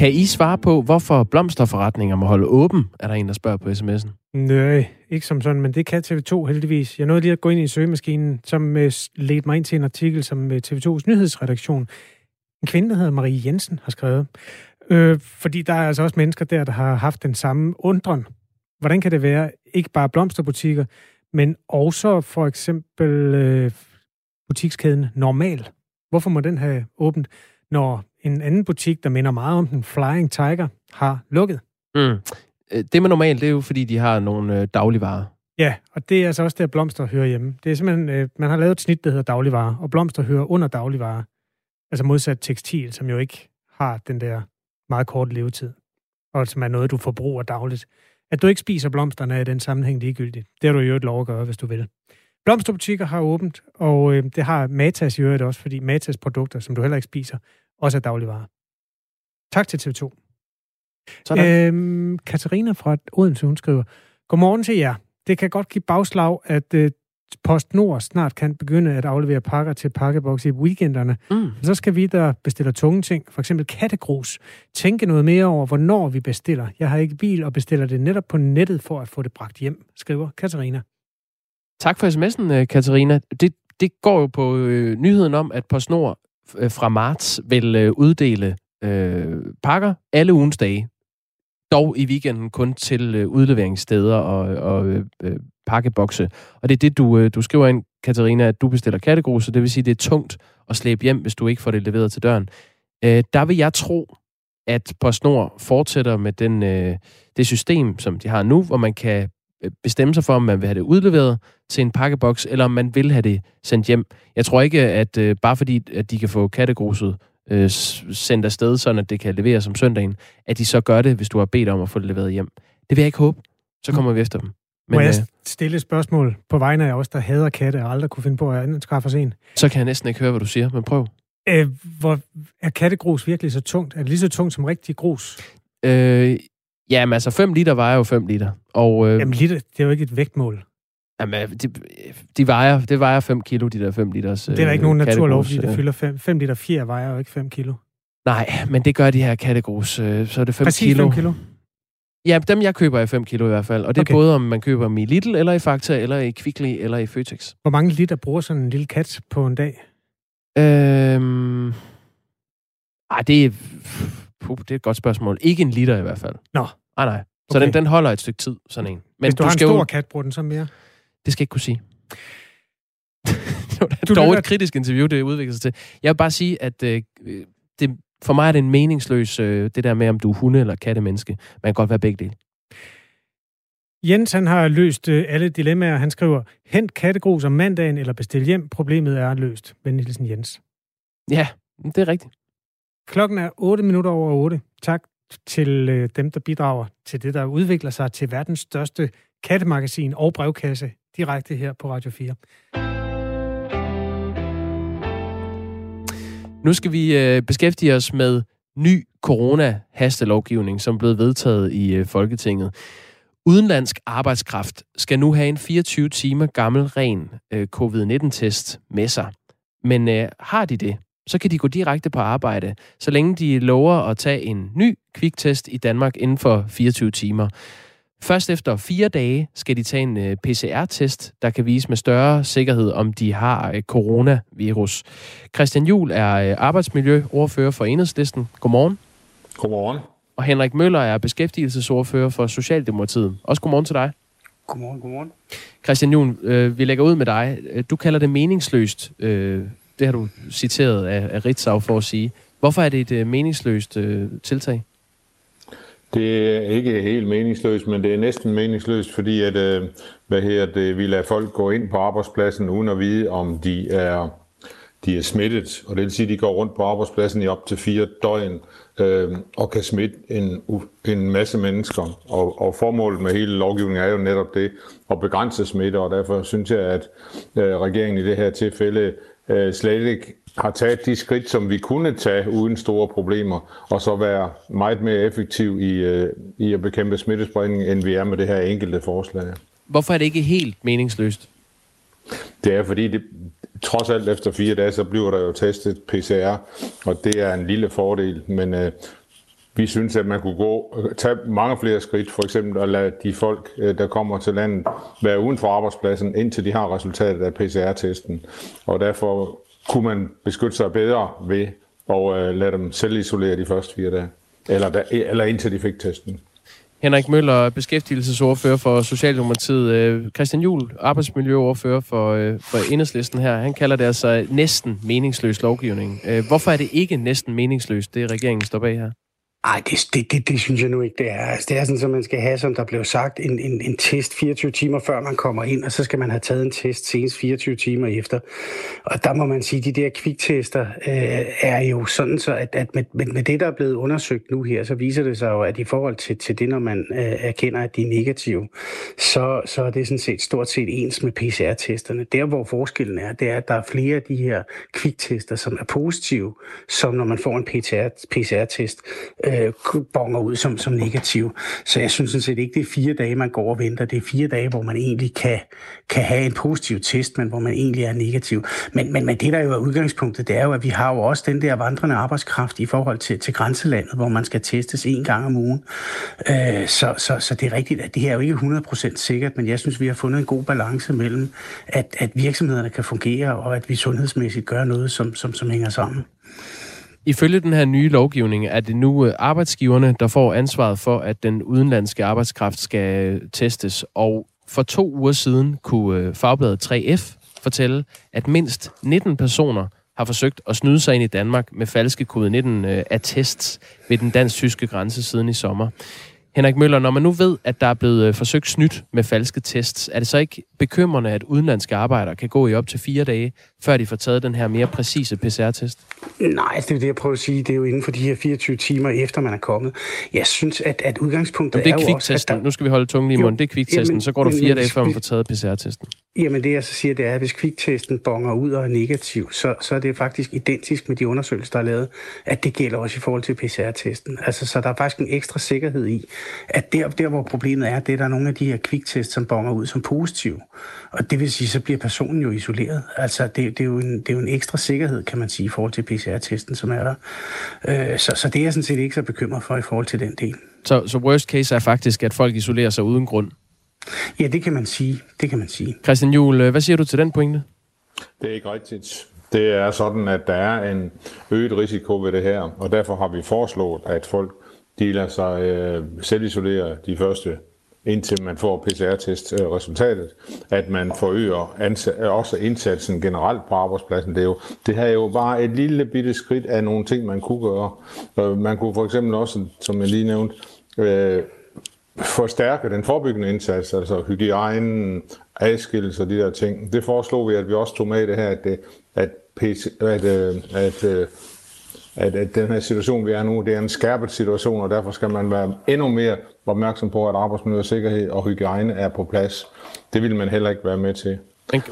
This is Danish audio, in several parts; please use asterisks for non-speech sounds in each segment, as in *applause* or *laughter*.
Kan I svare på, hvorfor blomsterforretninger må holde åben, er der en, der spørger på sms'en? Nej, ikke som sådan, men det kan TV2 heldigvis. Jeg nåede lige at gå ind i søgemaskinen, som uh, ledte mig ind til en artikel, som øh, TV2's nyhedsredaktion, en kvinde, der hedder Marie Jensen, har skrevet. Øh, fordi der er altså også mennesker der, der har haft den samme undren. Hvordan kan det være, ikke bare blomsterbutikker, men også for eksempel øh, butikskæden Normal? Hvorfor må den have åbent, når en anden butik, der minder meget om den Flying Tiger, har lukket? Mm. Det med Normal, det er jo fordi, de har nogle øh, dagligvarer. Ja, og det er altså også der, blomster hører hjemme. Det er simpelthen, øh, man har lavet et snit, der hedder dagligvarer, og blomster hører under dagligvarer. Altså modsat tekstil, som jo ikke har den der meget kort levetid, og som er noget, du forbruger dagligt. At du ikke spiser blomsterne er i den sammenhæng ligegyldigt. Det har du jo et lov at gøre, hvis du vil. Blomsterbutikker har åbent, og øh, det har Matas i øvrigt også, fordi Matas produkter, som du heller ikke spiser, også er dagligvarer. Tak til TV2. Sådan. Øhm, Katarina fra Odense, hun skriver, Godmorgen til jer. Det kan godt give bagslag, at øh, PostNord snart kan begynde at aflevere pakker til pakkeboks i weekenderne. Mm. Så skal vi, der bestiller tunge ting, for eksempel kattegrus, tænke noget mere over, hvornår vi bestiller. Jeg har ikke bil og bestiller det netop på nettet for at få det bragt hjem, skriver Katarina. Tak for sms'en, øh, Katarina. Det, det går jo på øh, nyheden om, at PostNord Øh, fra marts vil øh, uddele øh, pakker alle ugens dage. Dog i weekenden kun til øh, udleveringssteder og, og øh, øh pakkebokse. Og det er det, du, øh, du skriver ind, Katarina, at du bestiller kattegrus, så det vil sige, at det er tungt at slæbe hjem, hvis du ikke får det leveret til døren. Øh, der vil jeg tro, at PostNord fortsætter med den, øh, det system, som de har nu, hvor man kan bestemme sig for, om man vil have det udleveret til en pakkeboks, eller om man vil have det sendt hjem. Jeg tror ikke, at øh, bare fordi at de kan få kattegruset øh, sendt afsted, sådan at det kan leveres om søndagen, at de så gør det, hvis du har bedt om at få det leveret hjem. Det vil jeg ikke håbe. Så kommer vi efter dem. Men, Må jeg øh, stille et spørgsmål på vegne af os, der hader katte og aldrig kunne finde på at anskaffe os en? Så kan jeg næsten ikke høre, hvad du siger, men prøv. Øh, hvor, er kattegrus virkelig så tungt? Er det lige så tungt som rigtig grus? Øh, jamen altså, 5 liter vejer jo 5 liter. Og, øh, jamen liter, det er jo ikke et vægtmål. Jamen, de, de vejer, det vejer 5 kilo, de der 5 liters Det er der ikke nogen naturlov, fordi det fylder 5, 5 liter fjer vejer jo ikke 5 kilo. Nej, men det gør de her kattegrus, øh, så er det 5 Præcis kilo. 5 kilo. Ja, dem jeg køber er 5 kilo i hvert fald. Og det okay. er både om man køber dem i Lidl, eller i Fakta, eller i Kvickly, eller i Føtex. Hvor mange liter bruger sådan en lille kat på en dag? Øhm... Ej, det er... Puh, det er et godt spørgsmål. Ikke en liter i hvert fald. Nå. Nej, nej. Så okay. den, den holder et stykke tid, sådan en. Men Hvis du, du har en stor jo... kat, bruger den så mere? Det skal jeg ikke kunne sige. *laughs* det var du dog et kritisk interview, det udvikler sig til. Jeg vil bare sige, at øh, det, for mig er det en meningsløs, øh, det der med, om du er hunde- eller kattemenneske. Man kan godt være begge dele. Jens han har løst øh, alle dilemmaer. Han skriver, hent kattegrus om mandagen eller bestil hjem. Problemet er løst. Venlig Jens. Ja, det er rigtigt. Klokken er 8 minutter over 8. Tak til øh, dem, der bidrager til det, der udvikler sig til verdens største kattemagasin og brevkasse direkte her på Radio 4. Nu skal vi øh, beskæftige os med ny corona-hastelovgivning, som blev vedtaget i øh, Folketinget. Udenlandsk arbejdskraft skal nu have en 24 timer gammel ren øh, covid-19-test med sig. Men øh, har de det, så kan de gå direkte på arbejde, så længe de lover at tage en ny kviktest i Danmark inden for 24 timer. Først efter fire dage skal de tage en øh, PCR-test, der kan vise med større sikkerhed, om de har øh, coronavirus. Christian Juhl er øh, arbejdsmiljøordfører for Enhedslisten. Godmorgen. Godmorgen. Og Henrik Møller er beskæftigelsesordfører for Socialdemokratiet. Også godmorgen til dig. Godmorgen, godmorgen. Christian Juhl, øh, vi lægger ud med dig. Du kalder det meningsløst. Øh, det har du citeret af, af Ritzau for at sige. Hvorfor er det et øh, meningsløst øh, tiltag? Det er ikke helt meningsløst, men det er næsten meningsløst, fordi at, øh, hvad her, det, vi lader folk gå ind på arbejdspladsen uden at vide, om de er, de er smittet. Og det vil sige, at de går rundt på arbejdspladsen i op til fire døgn øh, og kan smitte en, en masse mennesker. Og, og formålet med hele lovgivningen er jo netop det, at begrænse smitte, og derfor synes jeg, at øh, regeringen i det her tilfælde øh, slet ikke har taget de skridt, som vi kunne tage uden store problemer, og så være meget mere effektiv i, øh, i at bekæmpe smittespredning, end vi er med det her enkelte forslag. Hvorfor er det ikke helt meningsløst? Det er fordi, det, trods alt efter fire dage, så bliver der jo testet PCR, og det er en lille fordel. Men øh, vi synes, at man kunne gå, øh, tage mange flere skridt, for eksempel at lade de folk, øh, der kommer til landet, være uden for arbejdspladsen, indtil de har resultatet af PCR-testen. Og derfor kunne man beskytte sig bedre ved at øh, lade dem selv isolere de første fire dage, eller, eller indtil de fik testen. Henrik Møller, beskæftigelsesordfører for Socialdemokratiet. Christian Juhl, arbejdsmiljøordfører for, for Enhedslisten her. Han kalder det altså næsten meningsløs lovgivning. Hvorfor er det ikke næsten meningsløst, det regeringen står bag her? Ej, det, det, det, det synes jeg nu ikke, det er. Altså, det er sådan, at man skal have, som der blev sagt, en, en, en test 24 timer før man kommer ind, og så skal man have taget en test senest 24 timer efter. Og der må man sige, at de der kviktester øh, er jo sådan, så at, at med, med, med det, der er blevet undersøgt nu her, så viser det sig jo, at i forhold til, til det, når man øh, erkender, at de er negative, så, så er det sådan set stort set ens med PCR-testerne. Der, hvor forskellen er, det er, at der er flere af de her kviktester, som er positive, som når man får en PCR-test, øh, bonger ud som, som negativ. Så jeg synes sådan set ikke, det er fire dage, man går og venter. Det er fire dage, hvor man egentlig kan, kan have en positiv test, men hvor man egentlig er negativ. Men, men, men det, der jo er udgangspunktet, det er jo, at vi har jo også den der vandrende arbejdskraft i forhold til, til grænselandet, hvor man skal testes en gang om ugen. Øh, så, så, så det er rigtigt, at det her er jo ikke 100% sikkert, men jeg synes, vi har fundet en god balance mellem, at, at virksomhederne kan fungere, og at vi sundhedsmæssigt gør noget, som, som, som hænger sammen. Ifølge den her nye lovgivning er det nu øh, arbejdsgiverne, der får ansvaret for, at den udenlandske arbejdskraft skal øh, testes. Og for to uger siden kunne øh, fagbladet 3F fortælle, at mindst 19 personer har forsøgt at snyde sig ind i Danmark med falske covid-19-attests ved den dansk-tyske grænse siden i sommer. Henrik Møller, når man nu ved, at der er blevet forsøgt snydt med falske tests, er det så ikke bekymrende, at udenlandske arbejdere kan gå i op til fire dage, før de får taget den her mere præcise PCR-test? Nej, det er det, jeg prøver at sige. Det er jo inden for de her 24 timer efter, man er kommet. Jeg synes, at, at udgangspunktet Jamen, det er, er jo også... At der... Nu skal vi holde tungen i munden. Det er kviktesten. Så går der fire dage, før man får taget PCR-testen. Jamen det, jeg så siger, det er, at hvis kviktesten bonger ud og er negativ, så, så er det faktisk identisk med de undersøgelser, der er lavet, at det gælder også i forhold til PCR-testen. Altså, så der er faktisk en ekstra sikkerhed i, at der, der hvor problemet er, det er, der er nogle af de her kviktest, som bonger ud som positive. Og det vil sige, så bliver personen jo isoleret. Altså, det, det, er, jo en, det er jo en ekstra sikkerhed, kan man sige, i forhold til PCR-testen, som er der. Øh, så, så det er jeg sådan set ikke så bekymret for i forhold til den del. Så, så worst case er faktisk, at folk isolerer sig uden grund? Ja, det kan man sige. Det kan man sige. Christian Juhl, øh, hvad siger du til den pointe? Det er ikke rigtigt. Det er sådan, at der er en øget risiko ved det her, og derfor har vi foreslået, at folk de lader sig øh, selvisolere de første indtil man får PCR-test-resultatet, øh, at man forøger ansat, øh, også indsatsen generelt på arbejdspladsen. Det, er jo, det her er jo bare et lille bitte skridt af nogle ting, man kunne gøre. Man kunne for eksempel også, som jeg lige nævnte, øh, forstærke den forebyggende indsats, altså hygiejnen, adskillelse og de der ting. Det foreslog vi, at vi også tog med i det her, at, det, at, PC, at, øh, at, at, at, at den her situation, vi er nu, det er en skærpet situation, og derfor skal man være endnu mere opmærksom på, at arbejdsmiljø, sikkerhed og hygiejne er på plads. Det vil man heller ikke være med til.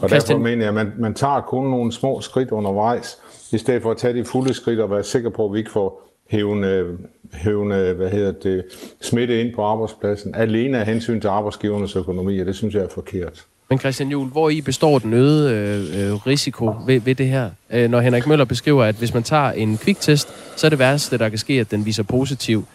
Og derfor mener jeg, at man, man tager kun nogle små skridt undervejs, i stedet for at tage de fulde skridt og være sikker på, at vi ikke får hævende, hævende hvad hedder det, smitte ind på arbejdspladsen, alene af hensyn til arbejdsgivernes økonomi, og det synes jeg er forkert. Men Christian Juhl, hvor i består den øgede øh, øh, risiko ved, ved det her? Øh, når Henrik Møller beskriver, at hvis man tager en kviktest, så er det værste, der kan ske, at den viser positiv,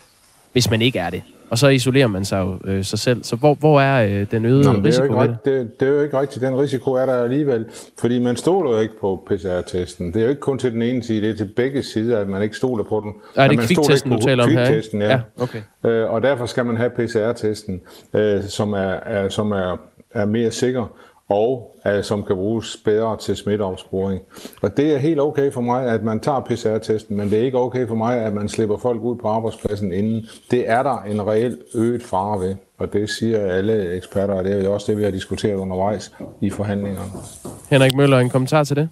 hvis man ikke er det. Og så isolerer man sig jo øh, sig selv. Så hvor, hvor er øh, den øgede Nå, risiko det er, ikke, det? Det, er jo ikke rigtigt. Den risiko er der alligevel, fordi man stoler jo ikke på PCR-testen. Det er jo ikke kun til den ene side, det er til begge sider, at man ikke stoler på den. Er det kvikttesten, du taler om her? Ikke? Ja. ja okay. øh, og derfor skal man have PCR-testen, øh, som, er, er, som er, er mere sikker og uh, som kan bruges bedre til smitteopsporing. Og det er helt okay for mig, at man tager PCR-testen, men det er ikke okay for mig, at man slipper folk ud på arbejdspladsen inden. Det er der en reel øget fare ved, og det siger alle eksperter, og det er jo også det, vi har diskuteret undervejs i forhandlingerne. Henrik Møller, en kommentar til det?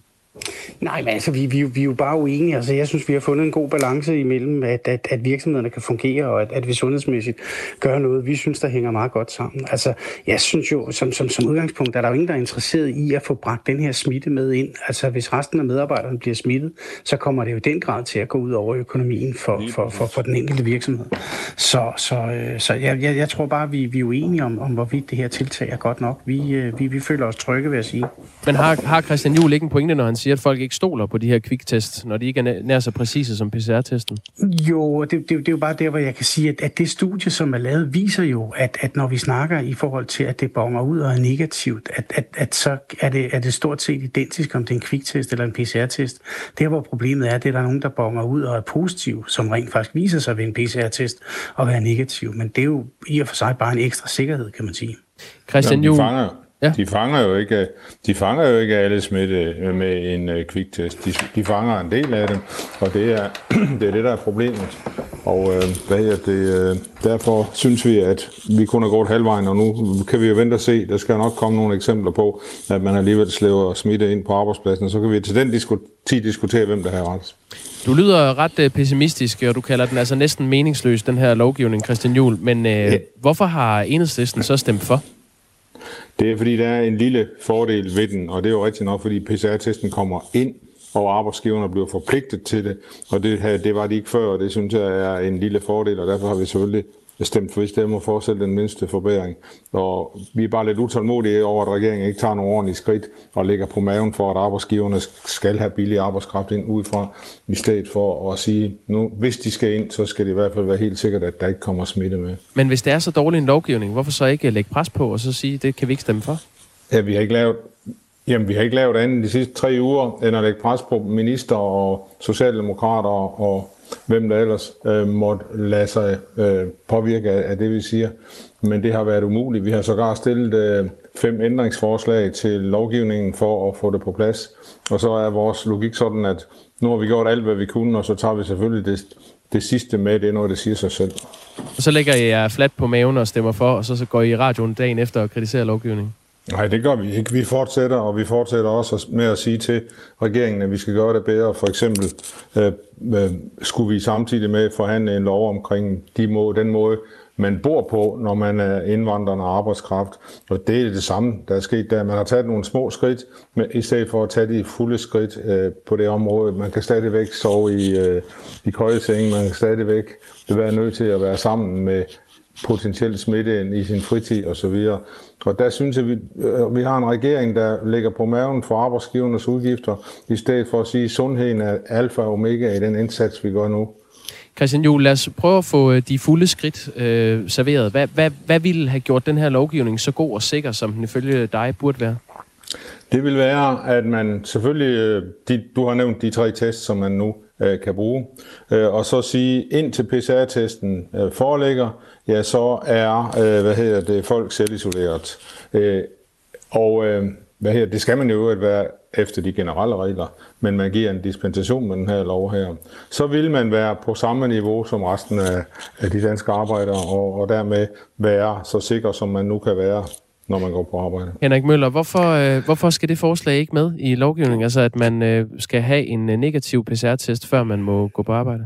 Nej, men altså, vi, vi, vi er jo bare uenige. Altså, jeg synes, vi har fundet en god balance imellem, at, at, at virksomhederne kan fungere, og at, at vi sundhedsmæssigt gør noget, vi synes, der hænger meget godt sammen. Altså, jeg synes jo, som, som, som udgangspunkt, er der jo ingen, der er interesseret i at få bragt den her smitte med ind. Altså, hvis resten af medarbejderne bliver smittet, så kommer det jo i den grad til at gå ud over økonomien for, for, for, for den enkelte virksomhed. Så, så, øh, så jeg, jeg, jeg tror bare, vi, vi er uenige om, om, hvorvidt det her tiltag er godt nok. Vi, øh, vi, vi føler os trygge, vil jeg sige. Men har, har Christian Juhl ikke en pointe, når han siger, at folk ikke stoler på de her kviktest, når de ikke er nær så præcise som PCR-testen? Jo, det, det, det er jo bare der, hvor jeg kan sige, at, at det studie, som er lavet, viser jo, at, at når vi snakker i forhold til, at det bonger ud og er negativt, at, at, at så er det, er det stort set identisk, om det er en kviktest eller en PCR-test. Der, hvor problemet er, det er, at der er nogen, der bonger ud og er positiv, som rent faktisk viser sig ved en PCR-test og være negativ. Men det er jo i og for sig bare en ekstra sikkerhed, kan man sige. Christian Juhl. Ja. De fanger jo ikke, de fanger jo ikke alle smitte øh, med en uh, kviktest. De, de fanger en del af dem, og det er *clears throat* det, er det der er problemet. Og uh, hvad hedder det, uh, derfor synes vi, at vi kun er gået halvvejen, og nu kan vi jo vente og se. Der skal nok komme nogle eksempler på, at man alligevel slæver smitte ind på arbejdspladsen, så kan vi til den disku- tid diskutere, hvem der har ret. Du lyder ret pessimistisk, og du kalder den altså næsten meningsløs, den her lovgivning, Christian Juhl. Men uh, ja. hvorfor har enhedslisten så stemt for? Det er fordi, der er en lille fordel ved den, og det er jo rigtigt nok, fordi PCR-testen kommer ind, og arbejdsgiverne bliver forpligtet til det, og det, her, det var de ikke før, og det synes jeg er en lille fordel, og derfor har vi selvfølgelig stemt for, hvis det må fortsætte den mindste forbedring. Og vi er bare lidt utålmodige over, at regeringen ikke tager nogle ordentlige skridt og lægger på maven for, at arbejdsgiverne skal have billig arbejdskraft ind udefra, i stedet for at sige, nu, hvis de skal ind, så skal det i hvert fald være helt sikkert, at der ikke kommer smitte med. Men hvis det er så dårlig en lovgivning, hvorfor så ikke lægge pres på og så sige, det kan vi ikke stemme for? Ja, vi har ikke lavet Jamen, vi har ikke lavet andet de sidste tre uger, end at lægge pres på minister og socialdemokrater og hvem der ellers øh, måtte lade sig øh, påvirke af, af det, vi siger. Men det har været umuligt. Vi har sågar stillet øh, fem ændringsforslag til lovgivningen for at få det på plads. Og så er vores logik sådan, at nu har vi gjort alt, hvad vi kunne, og så tager vi selvfølgelig det, det sidste med. Det er noget, der siger sig selv. Og så lægger I jer flat på maven og stemmer for, og så, så går I i radioen dagen efter og kritiserer lovgivningen? Nej, det gør vi ikke. Vi fortsætter, og vi fortsætter også med at sige til regeringen, at vi skal gøre det bedre. For eksempel øh, øh, skulle vi samtidig med forhandle en lov omkring de må, den måde, man bor på, når man er indvandrende arbejdskraft. Og det er det samme, der er sket der. Man har taget nogle små skridt, men i stedet for at tage de fulde skridt øh, på det område. Man kan stadigvæk sove i, øh, i køjeseng, man kan stadigvæk være nødt til at være sammen med potentielt smitte i sin fritid osv. Og der synes jeg, at vi, øh, vi har en regering, der ligger på maven for arbejdsgivernes udgifter, i stedet for at sige, at sundheden er alfa og omega i den indsats, vi gør nu. Christian Juhl, lad os prøve at få øh, de fulde skridt øh, serveret. Hvad, hvad, hvad ville have gjort den her lovgivning så god og sikker, som den ifølge dig burde være? Det vil være, at man selvfølgelig, øh, de, du har nævnt de tre tests, som man nu øh, kan bruge, øh, og så sige, indtil PCR-testen øh, foreligger, ja, så er, øh, hvad hedder det, folk selvisoleret. Øh, og øh, hvad hedder, det skal man jo at være efter de generelle regler, men man giver en dispensation med den her lov her. Så vil man være på samme niveau som resten af, af de danske arbejdere, og, og dermed være så sikker, som man nu kan være når man går på arbejde. Henrik Møller, hvorfor, øh, hvorfor skal det forslag ikke med i lovgivningen? Altså, at man øh, skal have en øh, negativ PCR-test, før man må gå på arbejde?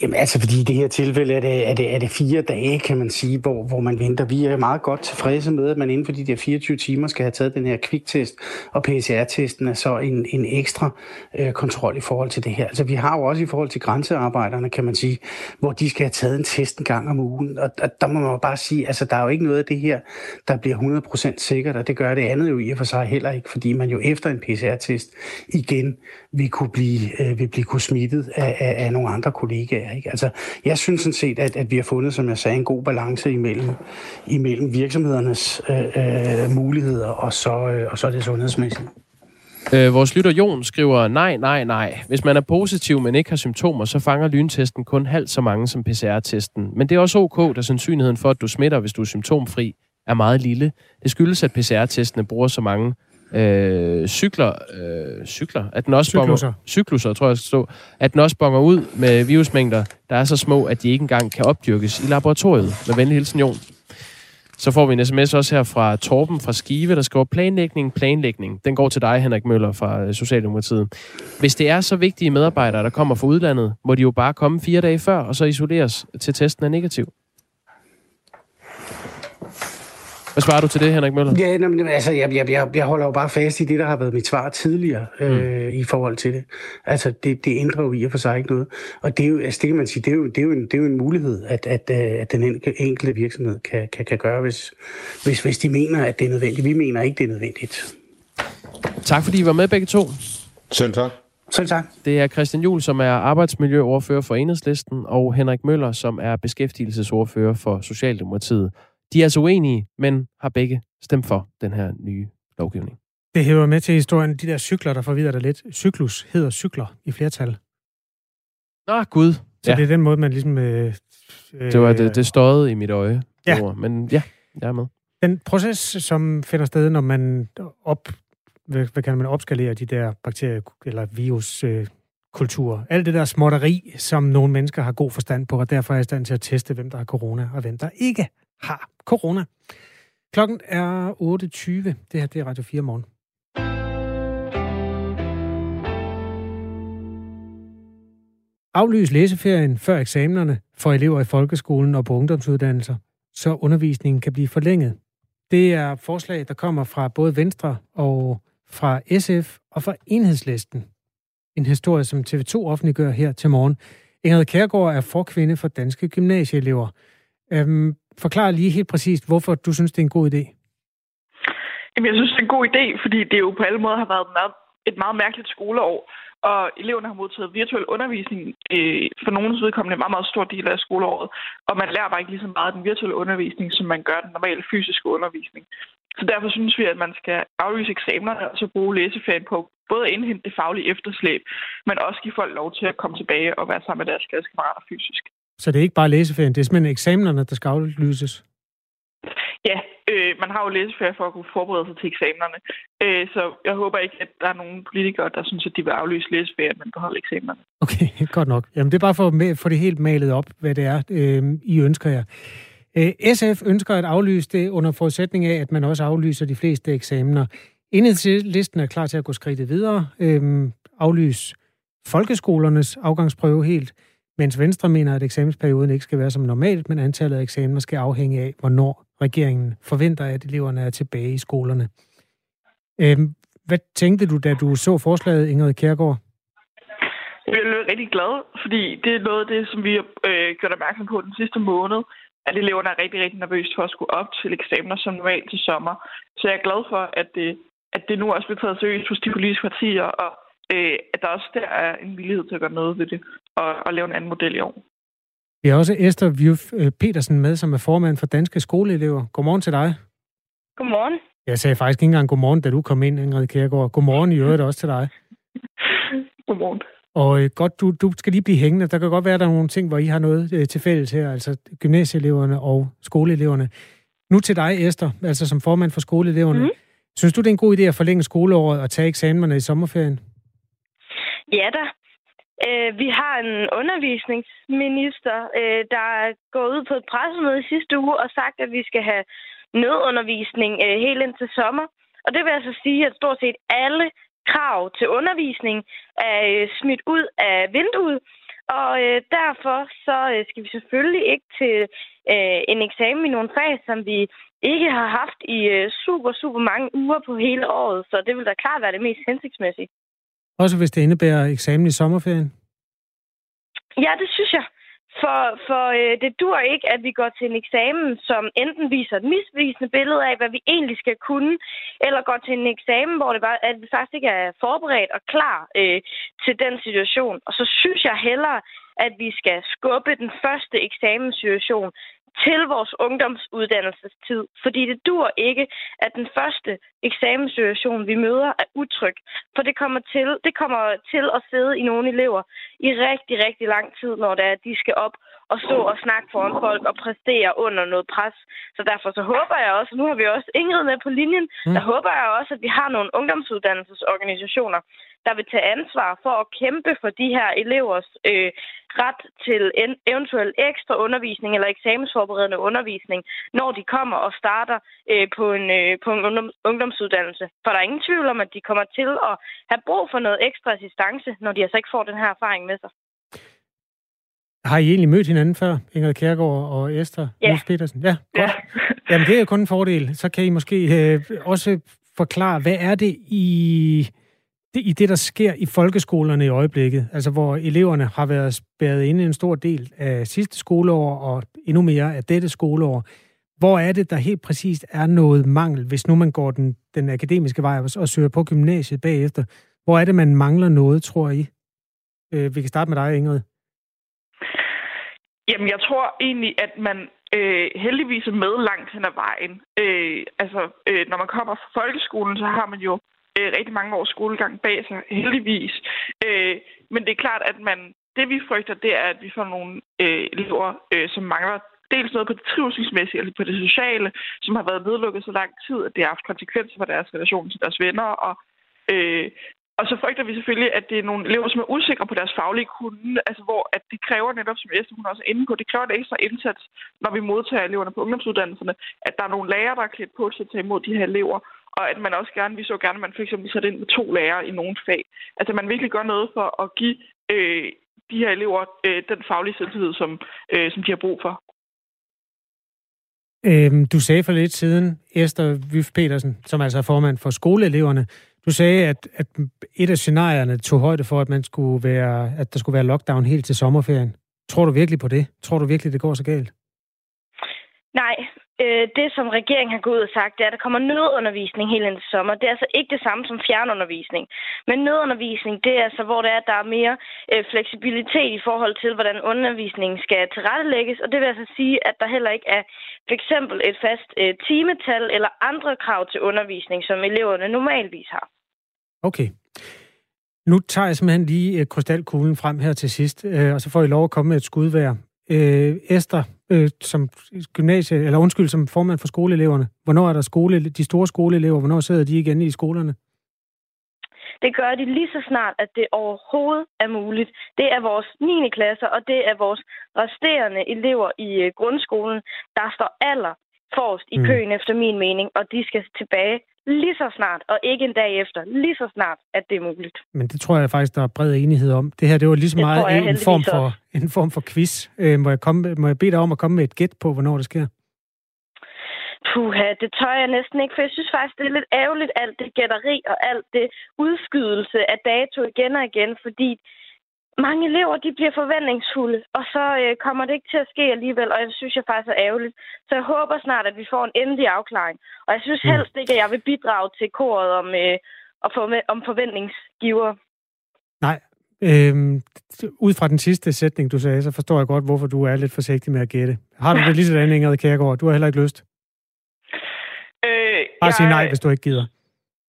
Jamen altså, fordi i det her tilfælde er det, er det, er det fire dage, kan man sige, hvor, hvor man venter. Vi er meget godt tilfredse med, at man inden for de der 24 timer skal have taget den her kviktest, og PCR-testen er så en, en ekstra øh, kontrol i forhold til det her. Altså, vi har jo også i forhold til grænsearbejderne, kan man sige, hvor de skal have taget en test en gang om ugen. Og, og der må man jo bare sige, altså, der er jo ikke noget af det her, der bliver 100% sikkert, og det gør det andet jo i og for sig heller ikke, fordi man jo efter en PCR-test igen vil kunne blive, øh, vil blive kunne smittet af, af, af nogle andre kollegaer. Ikke? Altså, jeg synes sådan set, at, at vi har fundet, som jeg sagde, en god balance imellem, imellem virksomhedernes øh, øh, muligheder og så, øh, og så det sundhedsmæssige. Øh, vores lytter Jon skriver, nej, nej, nej. Hvis man er positiv, men ikke har symptomer, så fanger lyntesten kun halvt så mange som PCR-testen. Men det er også ok, da sandsynligheden for, at du smitter, hvis du er symptomfri, er meget lille. Det skyldes, at PCR-testene bruger så mange øh, cykler, øh, cykler, at den også cykluser. Bonger, cykluser, tror jeg, skal stå, at den også bonger ud med virusmængder, der er så små, at de ikke engang kan opdyrkes i laboratoriet. Med venlig hilsen, Jon. Så får vi en sms også her fra Torben fra Skive, der skriver planlægning, planlægning. Den går til dig, Henrik Møller fra øh, Socialdemokratiet. Hvis det er så vigtige medarbejdere, der kommer fra udlandet, må de jo bare komme fire dage før, og så isoleres til testen er negativ. Hvad svarer du til det, Henrik Møller? Ja, men, altså, jeg, jeg, jeg holder jo bare fast i det, der har været mit svar tidligere øh, mm. i forhold til det. Altså, det, det ændrer jo i og for sig ikke noget. Og det er jo, altså, det kan man sige, det er jo, det er jo, en, det er jo en mulighed, at, at, øh, at den enkelte virksomhed kan, kan, kan gøre, hvis, hvis, hvis de mener, at det er nødvendigt. Vi mener ikke, det er nødvendigt. Tak fordi I var med begge to. Selv tak. Selv tak. Det er Christian Juhl, som er arbejdsmiljøordfører for Enhedslisten, og Henrik Møller, som er beskæftigelsesordfører for Socialdemokratiet. De er altså uenige, men har begge stemt for den her nye lovgivning. Det hæver med til historien. De der cykler, der forvirrer dig lidt. Cyklus hedder cykler i flertal. Nå, Gud. Så Ja. det er den måde, man ligesom... Øh, øh, Det var det, det støjede i mit øje. Ja. ord. Men ja, jeg er med. Den proces, som finder sted, når man op, hvad, hvad kan man opskalere de der bakterie- eller viruskulturer. Øh, Alt det der småtteri, som nogle mennesker har god forstand på, og derfor er i stand til at teste, hvem der har corona, og hvem der ikke har corona. Klokken er 8.20. Det her det er Radio 4 morgen. Aflys læseferien før eksamenerne for elever i folkeskolen og på ungdomsuddannelser, så undervisningen kan blive forlænget. Det er forslag, der kommer fra både Venstre og fra SF og fra Enhedslisten. En historie, som TV2 offentliggør her til morgen. Ingrid Kærgaard er forkvinde for danske gymnasieelever. Øhm, forklar lige helt præcist, hvorfor du synes, det er en god idé. Jamen, jeg synes, det er en god idé, fordi det jo på alle måder har været meget, et meget mærkeligt skoleår, og eleverne har modtaget virtuel undervisning øh, for nogens vedkommende en meget, meget stor del af skoleåret, og man lærer bare ikke lige så meget af den virtuelle undervisning, som man gør den normale fysiske undervisning. Så derfor synes vi, at man skal aflyse eksamenerne og så bruge læseferien på både at indhente det faglige efterslæb, men også give folk lov til at komme tilbage og være sammen med deres klassekammerater fysisk. Så det er ikke bare læseferien, det er simpelthen eksamenerne, der skal aflyses. Ja, øh, man har jo læseferie for at kunne forberede sig til eksamenerne. Øh, så jeg håber ikke, at der er nogen politikere, der synes, at de vil aflyse læseferien, men beholde eksamenerne. Okay, *laughs* godt nok. Jamen, det er bare for at få det helt malet op, hvad det er, øh, I ønsker jer. Øh, SF ønsker at aflyse det under forudsætning af, at man også aflyser de fleste eksamener. Enhedslisten er klar til at gå skridtet videre, øh, aflyse folkeskolernes afgangsprøve helt, mens Venstre mener, at eksamensperioden ikke skal være som normalt, men antallet af eksamener skal afhænge af, hvornår regeringen forventer, at eleverne er tilbage i skolerne. Øhm, hvad tænkte du, da du så forslaget, Ingrid Kærgaard? Jeg er rigtig glad, fordi det er noget af det, som vi har øh, gjort opmærksom på den sidste måned, at eleverne er rigtig, rigtig nervøse for at skulle op til eksamener som normalt til sommer. Så jeg er glad for, at det, at det nu også bliver taget seriøst hos de politiske partier, og øh, at der også der er en villighed til at gøre noget ved det, og, og lave en anden model i år. Vi har også Esther Vjuf Petersen med, som er formand for Danske Skoleelever. Godmorgen til dig. Godmorgen. Jeg sagde faktisk ikke engang godmorgen, da du kom ind, Ingrid Kjærgaard. Godmorgen i øvrigt også til dig. *laughs* Godmorgen. Og øh, godt, du, du skal lige blive hængende. Der kan godt være, at der er nogle ting, hvor I har noget øh, til fælles her, altså gymnasieeleverne og skoleeleverne. Nu til dig, Esther, altså som formand for skoleeleverne. Mm. Synes du, det er en god idé at forlænge skoleåret og tage eksamenerne i sommerferien? Ja da. Øh, vi har en undervisningsminister, øh, der er gået ud på et pressemøde i sidste uge og sagt, at vi skal have nødundervisning øh, helt ind til sommer. Og det vil altså sige, at stort set alle krav til undervisning er øh, smidt ud af vinduet. Og øh, derfor så øh, skal vi selvfølgelig ikke til øh, en eksamen i nogle fag, som vi ikke har haft i øh, super, super mange uger på hele året. Så det vil da klart være det mest hensigtsmæssige. Også hvis det indebærer eksamen i sommerferien? Ja, det synes jeg. For, for øh, det dur ikke, at vi går til en eksamen, som enten viser et misvisende billede af, hvad vi egentlig skal kunne, eller går til en eksamen, hvor det bare, at vi faktisk ikke er forberedt og klar øh, til den situation. Og så synes jeg hellere, at vi skal skubbe den første eksamenssituation til vores ungdomsuddannelsestid. Fordi det dur ikke, at den første eksamenssituation, vi møder, er utryg. For det kommer til, det kommer til at sidde i nogle elever i rigtig, rigtig lang tid, når det er, at de skal op og stå og snakke foran folk og præstere under noget pres. Så derfor så håber jeg også, nu har vi også Ingrid med på linjen, mm. der håber jeg også, at vi har nogle ungdomsuddannelsesorganisationer, der vil tage ansvar for at kæmpe for de her elevers øh, ret til en, eventuel ekstra undervisning eller eksamensforberedende undervisning, når de kommer og starter øh, på en, øh, på en ungdom, ungdomsuddannelse. For der er ingen tvivl om, at de kommer til at have brug for noget ekstra assistance, når de altså ikke får den her erfaring med sig. Har I egentlig mødt hinanden før, Ingrid Kjærgaard og Esther Ja. Petersen? Ja, godt. Ja. Jamen, det er jo kun en fordel. Så kan I måske øh, også forklare, hvad er det i det, i det, der sker i folkeskolerne i øjeblikket? Altså, hvor eleverne har været spærret inde en stor del af sidste skoleår og endnu mere af dette skoleår. Hvor er det, der helt præcist er noget mangel, hvis nu man går den, den akademiske vej og, og søger på gymnasiet bagefter? Hvor er det, man mangler noget, tror I? Øh, vi kan starte med dig, Ingrid. Jamen, jeg tror egentlig, at man øh, heldigvis er med langt hen ad vejen. Øh, altså, øh, når man kommer fra folkeskolen, så har man jo øh, rigtig mange års skolegang bag sig, heldigvis. Øh, men det er klart, at man det vi frygter, det er, at vi får nogle øh, elever, øh, som mangler dels noget på det trivselsmæssige, eller på det sociale, som har været nedlukket så lang tid, at det har haft konsekvenser for deres relation til deres venner. Og, øh, og så frygter vi selvfølgelig, at det er nogle elever, som er usikre på deres faglige kunde, altså hvor at det kræver netop, som Esther hun også er inde på, det kræver en ekstra indsats, når vi modtager eleverne på ungdomsuddannelserne, at der er nogle lærere, der er klædt på til at tage imod de her elever, og at man også gerne, vi så gerne, at man for eksempel sætter ind med to lærere i nogle fag. Altså man virkelig gør noget for at give øh, de her elever øh, den faglige selvtillid, som, øh, som de har brug for. Øhm, du sagde for lidt siden, Esther Vyf Petersen, som altså er formand for skoleeleverne, du sagde, at, at et af scenarierne tog højde for, at, man skulle være, at der skulle være lockdown helt til sommerferien. Tror du virkelig på det? Tror du virkelig, det går så galt? Nej, øh, det, som regeringen har gået ud og sagt, det er, at der kommer nødundervisning hele den sommer. Det er altså ikke det samme som fjernundervisning. Men nødundervisning, det er altså, hvor det er, at der er mere øh, fleksibilitet i forhold til, hvordan undervisningen skal tilrettelægges. Og det vil altså sige, at der heller ikke er for eksempel et fast øh, timetal eller andre krav til undervisning, som eleverne normalvis har. Okay. Nu tager jeg simpelthen lige øh, krystalkuglen frem her til sidst, øh, og så får I lov at komme med et skudvær. Øh, Esther, øh, som gymnasie, eller undskyld, som formand for skoleeleverne. Hvornår er der skole, de store skoleelever, hvornår sidder de igen i skolerne? Det gør de lige så snart, at det overhovedet er muligt. Det er vores 9. klasser, og det er vores resterende elever i øh, grundskolen, der står aller forrest i mm. køen mm. efter min mening, og de skal tilbage lige så snart, og ikke en dag efter, lige så snart, at det er muligt. Men det tror jeg faktisk, der er bred enighed om. Det her, det var lige så det meget en form, for, en form for quiz. Øh, må, jeg komme, må jeg bede dig om at komme med et gæt på, hvornår det sker? Puha, det tør jeg næsten ikke, for jeg synes faktisk, det er lidt ærgerligt, alt det gætteri og alt det udskydelse af dato igen og igen, fordi mange elever de bliver forventningsfulde, og så øh, kommer det ikke til at ske alligevel, og det synes jeg faktisk er ærgerligt. Så jeg håber snart, at vi får en endelig afklaring. Og jeg synes mm. helst ikke, at jeg vil bidrage til koret om, øh, om forventningsgiver. Nej, Øhm, ud fra den sidste sætning, du sagde, så forstår jeg godt, hvorfor du er lidt forsigtig med at gætte. Har du det *laughs* lige sådan, Ingrid Kærgaard? Du har heller ikke lyst? Øh, Bare jeg... sige nej, hvis du ikke gider.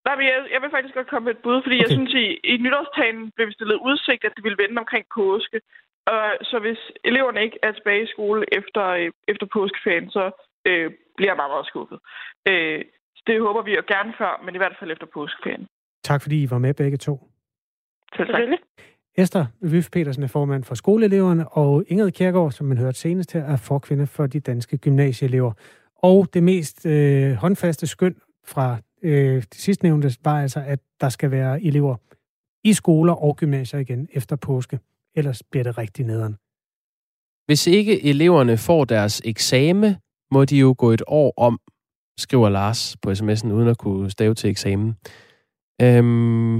Nej, men jeg, jeg vil faktisk godt komme med et bud, fordi okay. jeg synes, i, i nytårstalen blev vi stillet udsigt, at det ville vende omkring påske. Og så hvis eleverne ikke er tilbage i skole efter, øh, efter påskeferien, så øh, bliver jeg meget, meget skuffet. Øh, det håber vi jo gerne før, men i hvert fald efter påskeferien. Tak fordi I var med begge to. Selvfølgelig. Esther Vyf Petersen er formand for skoleeleverne, og Ingrid Kjærgaard, som man hørte senest her, er forkvinde for de danske gymnasieelever. Og det mest øh, håndfaste skøn fra øh, det sidste nævnte var altså, at der skal være elever i skoler og gymnasier igen efter påske. Ellers bliver det rigtig nederen. Hvis ikke eleverne får deres eksamen, må de jo gå et år om, skriver Lars på sms'en, uden at kunne stave til eksamen. Øhm,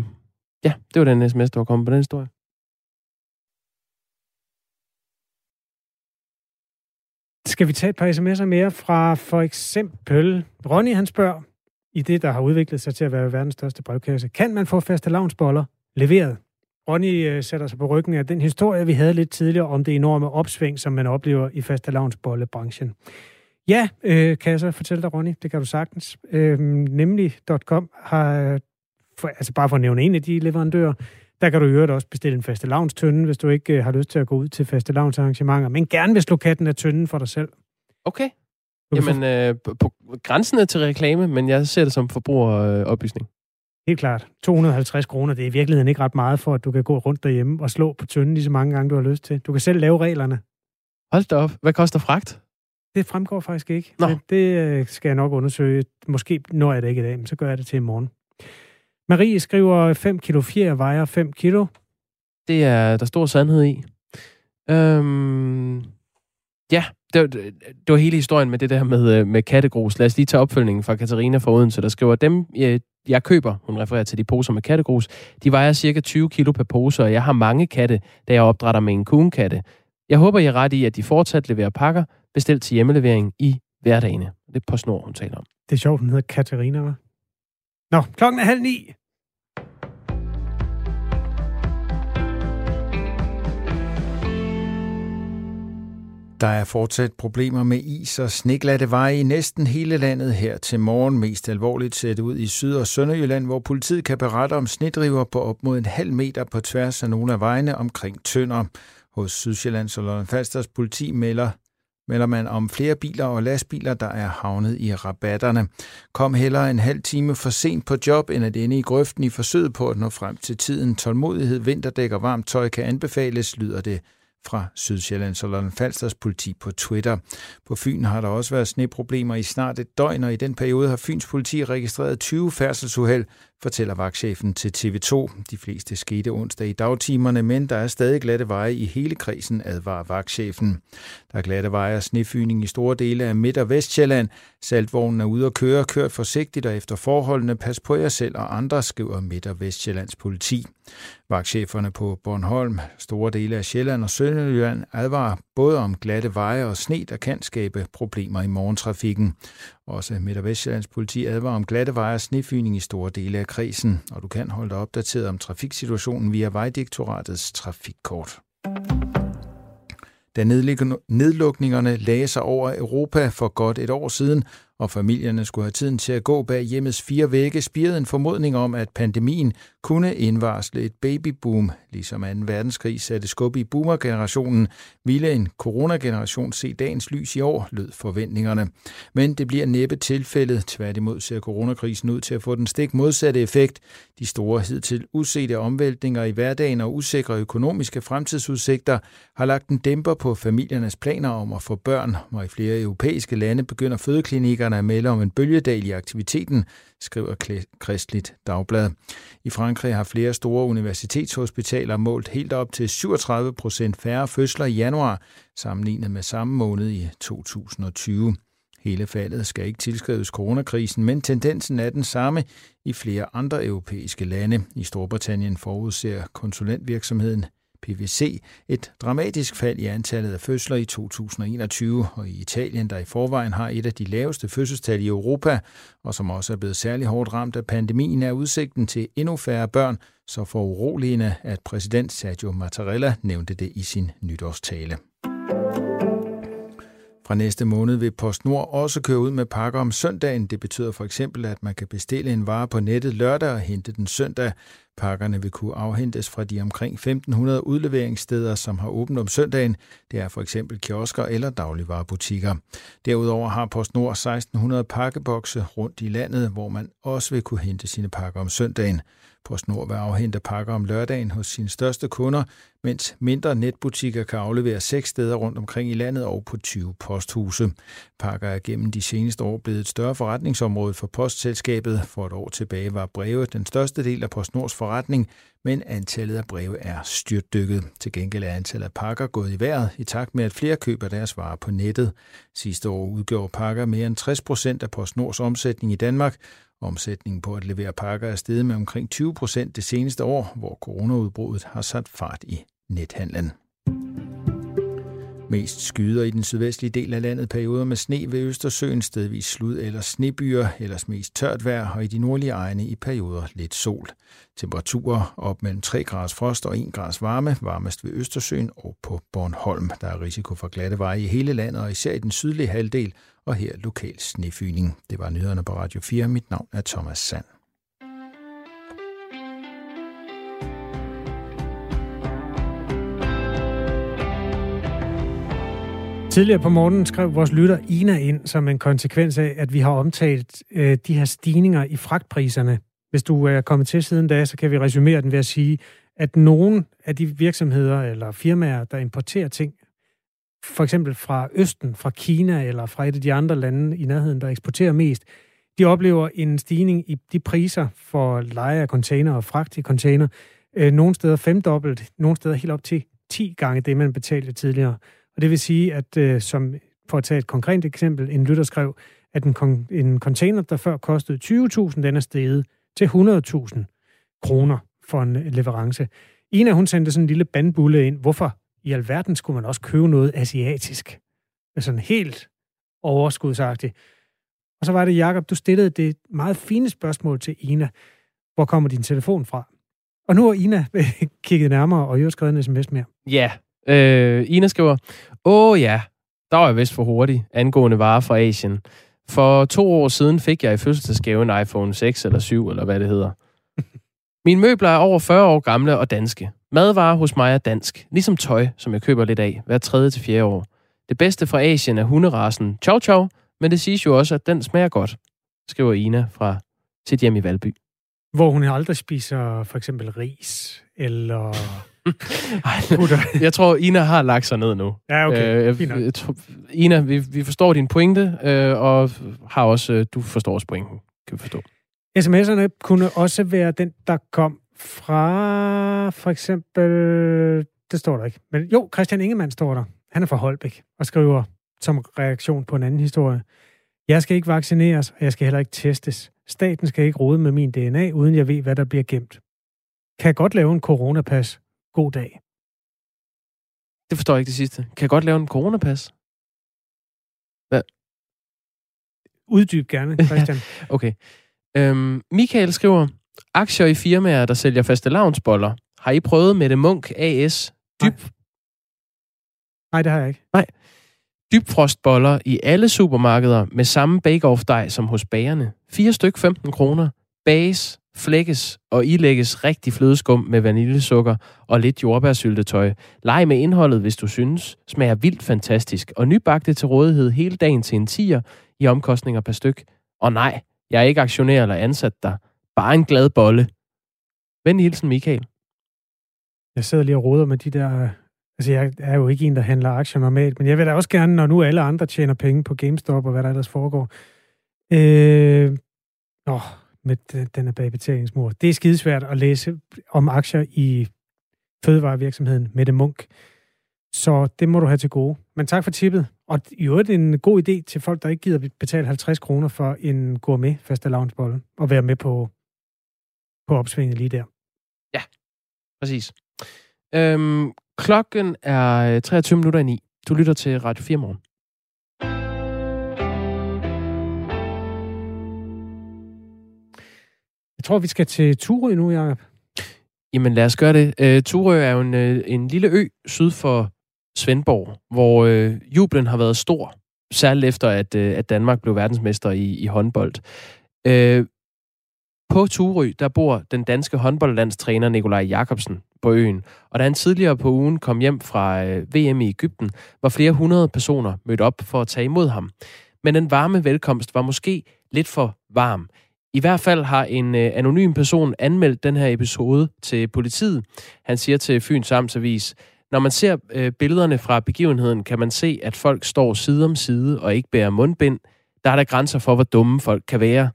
ja, det var den sms, der var kommet på den historie. Skal vi tage et par sms'er mere fra for eksempel Ronny, han spørger, i det, der har udviklet sig til at være verdens største brevkasse. Kan man få faste lavnsboller leveret? Ronny øh, sætter sig på ryggen af den historie, vi havde lidt tidligere om det enorme opsving, som man oplever i faste lavnsbollebranchen. Ja, øh, kan jeg så fortælle dig, Ronny, det kan du sagtens. Øh, nemlig.com har, for, altså bare for at nævne en af de leverandører, der kan du i øvrigt også bestille en faste lavnstønde, hvis du ikke øh, har lyst til at gå ud til faste lavnsarrangementer, men gerne vil slå katten af tønden for dig selv. Okay. Jamen, øh, på grænsen til reklame, men jeg ser det som forbrugeroplysning. Helt klart. 250 kroner, det er i virkeligheden ikke ret meget for, at du kan gå rundt derhjemme og slå på tønden lige så mange gange, du har lyst til. Du kan selv lave reglerne. Hold da op. Hvad koster fragt? Det fremgår faktisk ikke. Nå. Det øh, skal jeg nok undersøge. Måske når jeg det ikke i dag, men så gør jeg det til i morgen. Marie skriver, 5 kilo fjer vejer 5 kilo. Det er der stor sandhed i. Øhm, ja, det, var, det var hele historien med det der med, øh, med kattegrus. Lad os lige tage opfølgningen fra Katarina fra Odense, der skriver, dem jeg, jeg køber, hun refererer til de poser med kattegrus, de vejer cirka 20 kilo per pose, og jeg har mange katte, da jeg opdrætter med en kugenkatte. Jeg håber, jeg er ret i, at de fortsat leverer pakker, bestilt til hjemmelevering i hverdagene. Det er på snor, hun taler om. Det er sjovt, hun hedder Katarina, hva'? Nå, klokken er halv ni. Der er fortsat problemer med is og sneglatte veje i næsten hele landet her til morgen. Mest alvorligt ser det ud i Syd- og Sønderjylland, hvor politiet kan berette om snedriver på op mod en halv meter på tværs af nogle af vejene omkring Tønder. Hos Sydsjællands og Lolland Falsters politi melder melder man om flere biler og lastbiler, der er havnet i rabatterne. Kom hellere en halv time for sent på job, end at ende i grøften i forsøget på at nå frem til tiden. Tålmodighed, vinterdæk og varmt tøj kan anbefales, lyder det fra Sydsjællands og Lolland Falsters politi på Twitter. På Fyn har der også været sneproblemer i snart et døgn, og i den periode har Fyns politi registreret 20 færdselsuheld, fortæller vagtchefen til TV2. De fleste skete onsdag i dagtimerne, men der er stadig glatte veje i hele kredsen, advarer vagtchefen. Der er glatte veje og snefyning i store dele af Midt- og Vestjylland. Saltvognen er ude at køre, kørt forsigtigt og efter forholdene. Pas på jer selv og andre, skriver Midt- og Vestjyllands politi. Vagtcheferne på Bornholm, store dele af Sjælland og Sønderjylland advarer både om glatte veje og sne, der kan skabe problemer i morgentrafikken. Også Midt- og Vestjyllands politi advarer om glatte veje og snefyning i store dele af kredsen, og du kan holde dig opdateret om trafiksituationen via Vejdirektoratets trafikkort. Da nedlukningerne lagde sig over Europa for godt et år siden, og familierne skulle have tiden til at gå bag hjemmets fire vægge, spirede en formodning om, at pandemien kunne indvarsle et babyboom. Ligesom 2. verdenskrig satte skub i boomergenerationen, ville en coronageneration se dagens lys i år, lød forventningerne. Men det bliver næppe tilfældet. Tværtimod ser coronakrisen ud til at få den stik modsatte effekt. De store hidtil usete omvæltninger i hverdagen og usikre økonomiske fremtidsudsigter har lagt en dæmper på familiernes planer om at få børn, og i flere europæiske lande begynder fødeklinikker at melde om en bølgedal i aktiviteten, skriver Kristligt Dagblad. I Frankrig har flere store universitetshospitaler målt helt op til 37 procent færre fødsler i januar, sammenlignet med samme måned i 2020. Hele faldet skal ikke tilskrives coronakrisen, men tendensen er den samme i flere andre europæiske lande. I Storbritannien forudser konsulentvirksomheden PVC et dramatisk fald i antallet af fødsler i 2021, og i Italien, der i forvejen har et af de laveste fødselstal i Europa, og som også er blevet særlig hårdt ramt af pandemien, er udsigten til endnu færre børn, så foruroligende, at præsident Sergio Mattarella nævnte det i sin nytårstale. Fra næste måned vil PostNord også køre ud med pakker om søndagen. Det betyder for eksempel, at man kan bestille en vare på nettet lørdag og hente den søndag. Pakkerne vil kunne afhentes fra de omkring 1500 udleveringssteder, som har åbent om søndagen. Det er for eksempel kiosker eller dagligvarebutikker. Derudover har PostNord 1600 pakkebokse rundt i landet, hvor man også vil kunne hente sine pakker om søndagen. PostNord vil afhente pakker om lørdagen hos sine største kunder, mens mindre netbutikker kan aflevere seks steder rundt omkring i landet og på 20 posthuse. Pakker er gennem de seneste år blevet et større forretningsområde for postselskabet. For et år tilbage var breve den største del af PostNords forretning, men antallet af breve er styrtdykket. Til gengæld er antallet af pakker gået i vejret i takt med, at flere køber deres varer på nettet. Sidste år udgjorde pakker mere end 60 procent af PostNords omsætning i Danmark, Omsætningen på at levere pakker er steget med omkring 20 procent det seneste år, hvor coronaudbruddet har sat fart i nethandlen. Mest skyder i den sydvestlige del af landet perioder med sne ved Østersøen, stedvis slud eller snebyer, ellers mest tørt vejr, og i de nordlige egne i perioder lidt sol. Temperaturer op mellem 3 graders frost og 1 grads varme, varmest ved Østersøen og på Bornholm. Der er risiko for glatte veje i hele landet, og især i den sydlige halvdel, og her lokal snefyning. Det var nyhederne på Radio 4. Mit navn er Thomas Sand. Tidligere på morgenen skrev vores lytter Ina ind som en konsekvens af, at vi har omtalt øh, de her stigninger i fragtpriserne. Hvis du er kommet til siden da, så kan vi resumere den ved at sige, at nogle af de virksomheder eller firmaer, der importerer ting, for eksempel fra Østen, fra Kina eller fra et af de andre lande i nærheden, der eksporterer mest, de oplever en stigning i de priser for leje af container og fragt i container. Øh, nogle steder femdobbelt, nogle steder helt op til 10 gange det, man betalte tidligere. Og det vil sige, at øh, som for at tage et konkret eksempel, en lytter skrev, at en, en container, der før kostede 20.000, den er steget til 100.000 kroner for en leverance. Ina, hun sendte sådan en lille bandbulle ind. Hvorfor i alverden skulle man også købe noget asiatisk? Sådan helt overskudsagtigt. Og så var det, Jakob, du stillede det meget fine spørgsmål til Ina. Hvor kommer din telefon fra? Og nu har Ina *laughs* kigget nærmere, og jo skrevet en sms mere. Ja, øh, Ina skriver, Åh ja, der var jeg vist for hurtig angående varer fra Asien. For to år siden fik jeg i fødselsdagsgave en iPhone 6 eller 7, eller hvad det hedder. *laughs* Mine møbler er over 40 år gamle og danske. Madvarer hos mig er dansk, ligesom tøj, som jeg køber lidt af hver tredje til fjerde år. Det bedste fra Asien er hunderasen Chow Chow, men det siges jo også, at den smager godt, skriver Ina fra sit hjem i Valby. Hvor hun aldrig spiser for eksempel ris, eller... *laughs* Ej, jeg tror, Ina har lagt sig ned nu. Ja, okay. Øh, jeg, jeg, tror, Ina, vi, vi forstår din pointe, øh, og har også, øh, du forstår også pointen, kan vi forstå. SMS'erne kunne også være den, der kom fra for eksempel... Det står der ikke. Men jo, Christian Ingemann står der. Han er fra Holbæk og skriver som reaktion på en anden historie. Jeg skal ikke vaccineres, og jeg skal heller ikke testes. Staten skal ikke rode med min DNA, uden jeg ved, hvad der bliver gemt. Kan jeg godt lave en coronapas? God dag. Det forstår jeg ikke det sidste. Kan jeg godt lave en coronapas? Hvad? Uddyb gerne, *laughs* Christian. okay. Øhm, Michael skriver, aktier i firmaer, der sælger faste lavnsboller. Har I prøvet med det Munk AS? Dyb... Nej. Nej, det har jeg ikke. Nej. Dybfrostboller i alle supermarkeder med samme bake-off-dej som hos bagerne. Fire styk 15 kroner. Bages, flækkes og ilægges rigtig flødeskum med vaniljesukker og lidt jordbærsyltetøj. Leg med indholdet, hvis du synes. Smager vildt fantastisk. Og nybagte til rådighed hele dagen til en tiger i omkostninger per styk. Og nej, jeg er ikke aktionær eller ansat der. Bare en glad bolle. Vend hilsen, Michael. Jeg sidder lige og roder med de der... Øh, altså, jeg er jo ikke en, der handler aktier normalt, men jeg vil da også gerne, når nu alle andre tjener penge på GameStop og hvad der ellers foregår. Øh... nå, med den her bagbetalingsmur. Det er skidesvært at læse om aktier i fødevarevirksomheden Mette Munk. Så det må du have til gode. Men tak for tippet. Og i øvrigt en god idé til folk, der ikke gider betale 50 kroner for en gourmet fastelavnsbolle og være med på, på opsvinget lige der. Ja, præcis. Øhm, klokken er 23 minutter i 9. Du lytter til Radio 4 morgen. Jeg tror, vi skal til Turø nu, Jacob. Jamen lad os gøre det. Uh, Turø er jo en, uh, en lille ø syd for Svendborg, hvor uh, jublen har været stor, særligt efter, at, uh, at Danmark blev verdensmester i, i håndbold. Uh, på Turø, der bor den danske håndboldlandstræner Nikolaj Jakobsen på øen. Og da han tidligere på ugen kom hjem fra øh, VM i Ægypten, var flere hundrede personer mødt op for at tage imod ham. Men den varme velkomst var måske lidt for varm. I hvert fald har en øh, anonym person anmeldt den her episode til politiet. Han siger til Fyns Amtsavis, når man ser øh, billederne fra begivenheden, kan man se, at folk står side om side og ikke bærer mundbind. Der er der grænser for, hvor dumme folk kan være.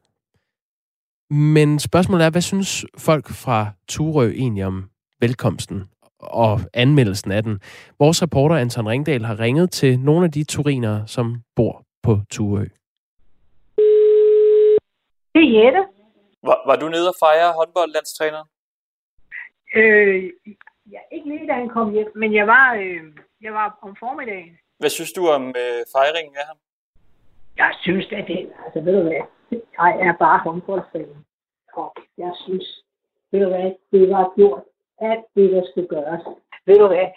Men spørgsmålet er, hvad synes folk fra Turø egentlig om velkomsten og anmeldelsen af den? Vores reporter Anton Ringdal har ringet til nogle af de turinere, som bor på Turø. Det er Jette. Var, var du nede og fejre håndboldlandstræneren? Øh, ja, ikke lige da han kom hjem, men jeg var, øh, jeg var om formiddagen. Hvad synes du om øh, fejringen af ham? Jeg synes, at det, altså ved du hvad, jeg er bare håndboldfan. Og jeg synes, ved du hvad, det var gjort alt det, der skulle gøres. Ved du hvad,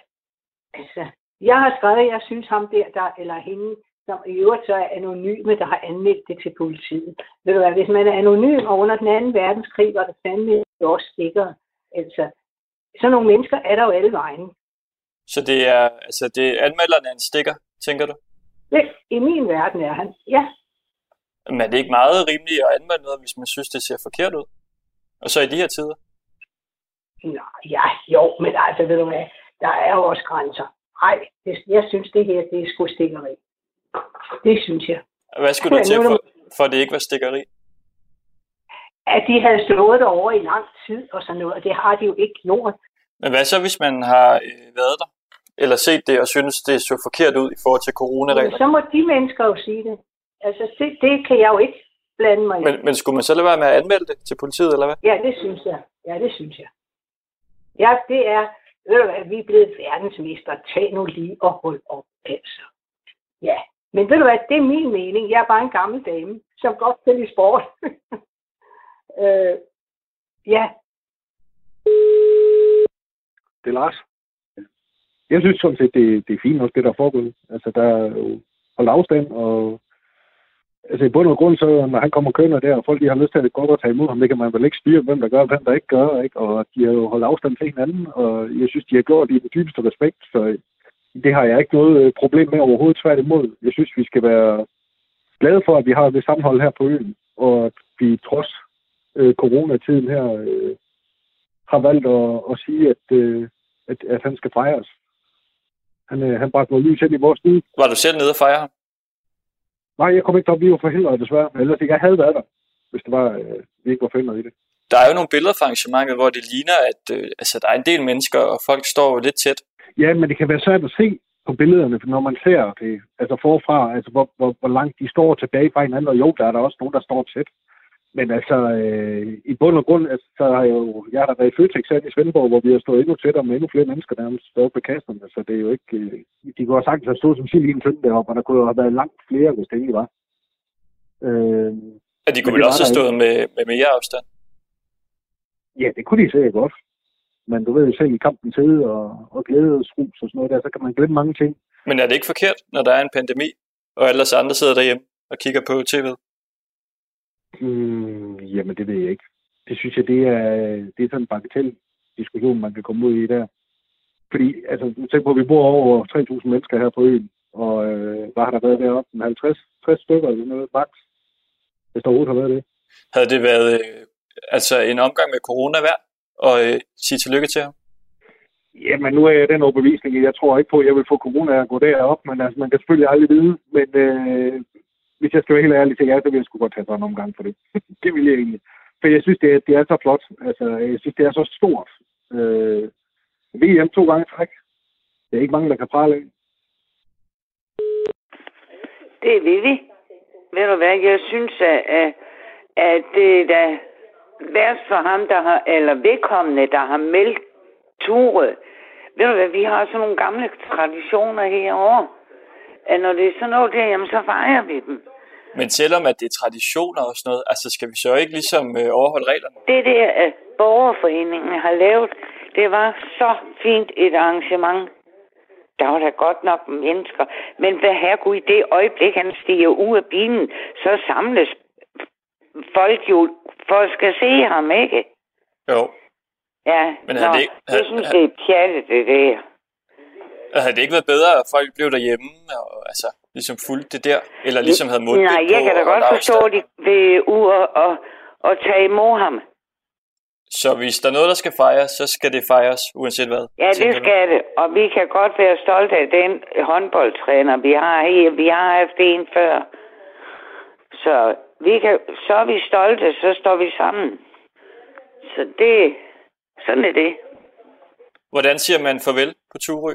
altså, jeg har skrevet, at jeg synes ham der, der eller hende, som i øvrigt så er anonyme, der har anmeldt det til politiet. Ved du hvad, hvis man er anonym og under den anden verdenskrig, var der fandme også stikker. Altså, sådan nogle mennesker er der jo alle vejen. Så det er, altså det er anmelderen en stikker, tænker du? Det, I min verden er han, ja. Men er det ikke meget rimeligt at anmelde noget, hvis man synes, det ser forkert ud? Og så i de her tider? Nej, ja, jo, men altså, ved du hvad, der er jo også grænser. Nej, jeg synes, det her, det er sgu stikkeri. Det synes jeg. Hvad skulle du til, for, for det ikke var stikkeri? At de havde stået derovre i lang tid og sådan noget, og det har de jo ikke gjort. Men hvad så, hvis man har øh, været der? Eller set det og synes, det så forkert ud i forhold til coronaregler? Så må de mennesker jo sige det. Altså, det, det kan jeg jo ikke blande mig i. Men, men skulle man så lade være med at anmelde det til politiet, eller hvad? Ja, det synes jeg. Ja, det synes jeg. Ja, det er, ved du hvad, vi er blevet verdensmester. Tag nu lige og hold op, altså. Ja, men ved du hvad, det er min mening. Jeg er bare en gammel dame, som godt kan lide sport. *laughs* øh, ja. Det er Lars. Jeg synes sådan set, det, det er fint også, det der er foregået. Altså, der er jo holde afstand, og altså i bund og grund, så når han kommer kønner der, og folk de har lyst til at gå op og tage imod ham, det kan man vel ikke styre, hvem der gør, og hvem der ikke gør, ikke? og de har jo holdt afstand til hinanden, og jeg synes, de har gjort det i den dybeste respekt, så det har jeg ikke noget øh, problem med overhovedet tværtimod. Jeg synes, vi skal være glade for, at vi har det sammenhold her på øen, og at vi trods øh, coronatiden her øh, har valgt at, at sige, at, øh, at, at han skal fejres. Han, øh, han bragte noget lys ind i vores liv. Var du selv nede og fejre ham? Nej, jeg kom ikke op. Vi var forhindret desværre. Men ellers ikke, jeg havde været der, hvis det var, øh, vi ikke var forhindret i det. Der er jo nogle billeder fra arrangementet, hvor det ligner, at øh, altså, der er en del mennesker, og folk står jo lidt tæt. Ja, men det kan være svært at se på billederne, når man ser det altså forfra, altså hvor, hvor, hvor langt de står tilbage fra hinanden. Og jo, der er der også nogen, der står tæt. Men altså, øh, i bund og grund, altså, så har jeg jo, jeg har været i Føtex her i Svendborg, hvor vi har stået endnu tættere med endnu flere mennesker nærmest stået på kasterne, så det er jo ikke, øh, de kunne have sagt, at der stod som sild i en tynde deroppe, og der kunne jo have været langt flere, hvis det egentlig var. Øh, ja, de kunne vel også have stået med, med mere afstand? Ja, det kunne de sikkert godt. Men du ved jo selv i kampen tid og, og glædesrus og sådan noget der, så kan man glemme mange ting. Men er det ikke forkert, når der er en pandemi, og alle os andre sidder derhjemme og kigger på tv'et? Hmm, jamen, det ved jeg ikke. Det synes jeg, det er, det er sådan en bagatell diskussion, man kan komme ud i der. Fordi, altså, tænk på, at vi bor over 3.000 mennesker her på øen, og øh, hvad har der været deroppe? 50, 60 stykker eller noget, max, hvis der overhovedet har været det. Havde det været øh, altså en omgang med corona værd, og øh, sige tillykke til ham? Jamen, nu er jeg den overbevisning, jeg tror ikke på, at jeg vil få corona at gå derop, men altså, man kan selvfølgelig aldrig vide. Men øh, hvis jeg skal være helt ærlig til jer, så ville jeg sgu godt tage sådan en omgang for det. *laughs* det ville jeg egentlig. For jeg synes, det er, det er så flot. Altså, jeg synes, det er så stort. Øh, VM to gange træk. Det er ikke mange, der kan prale af. Det er Vivi. Ved du hvad, jeg synes, at, at det er da værst for ham, der har, eller vedkommende, der har meldt Ture. Ved du hvad, vi har sådan nogle gamle traditioner herovre. At når det er sådan noget der, jamen så fejrer vi dem. Men selvom at det er traditioner og sådan noget, altså skal vi så ikke ligesom øh, overholde reglerne? Det der, at borgerforeningen har lavet, det var så fint et arrangement. Der var da godt nok mennesker. Men hvad her kunne i det øjeblik, han stiger ud af bilen, så samles folk jo for at skal se ham, ikke? Jo. Ja, Men Nå, det ikke- jeg havde- synes, det er pjattet, det der. *laughs* Havde det ikke været bedre, at folk blev derhjemme og altså, ligesom fulgte det der? Eller ligesom havde mundbind Nej, på jeg kan da og godt forstå, at de vil ud og, og, og tage imod ham. Så hvis der er noget, der skal fejres, så skal det fejres, uanset hvad? Ja, det skal det. Og vi kan godt være stolte af den håndboldtræner, vi har her. Vi har haft en før. Så, vi kan, så er vi stolte, så står vi sammen. Så det, sådan er det. Hvordan siger man farvel på Turø?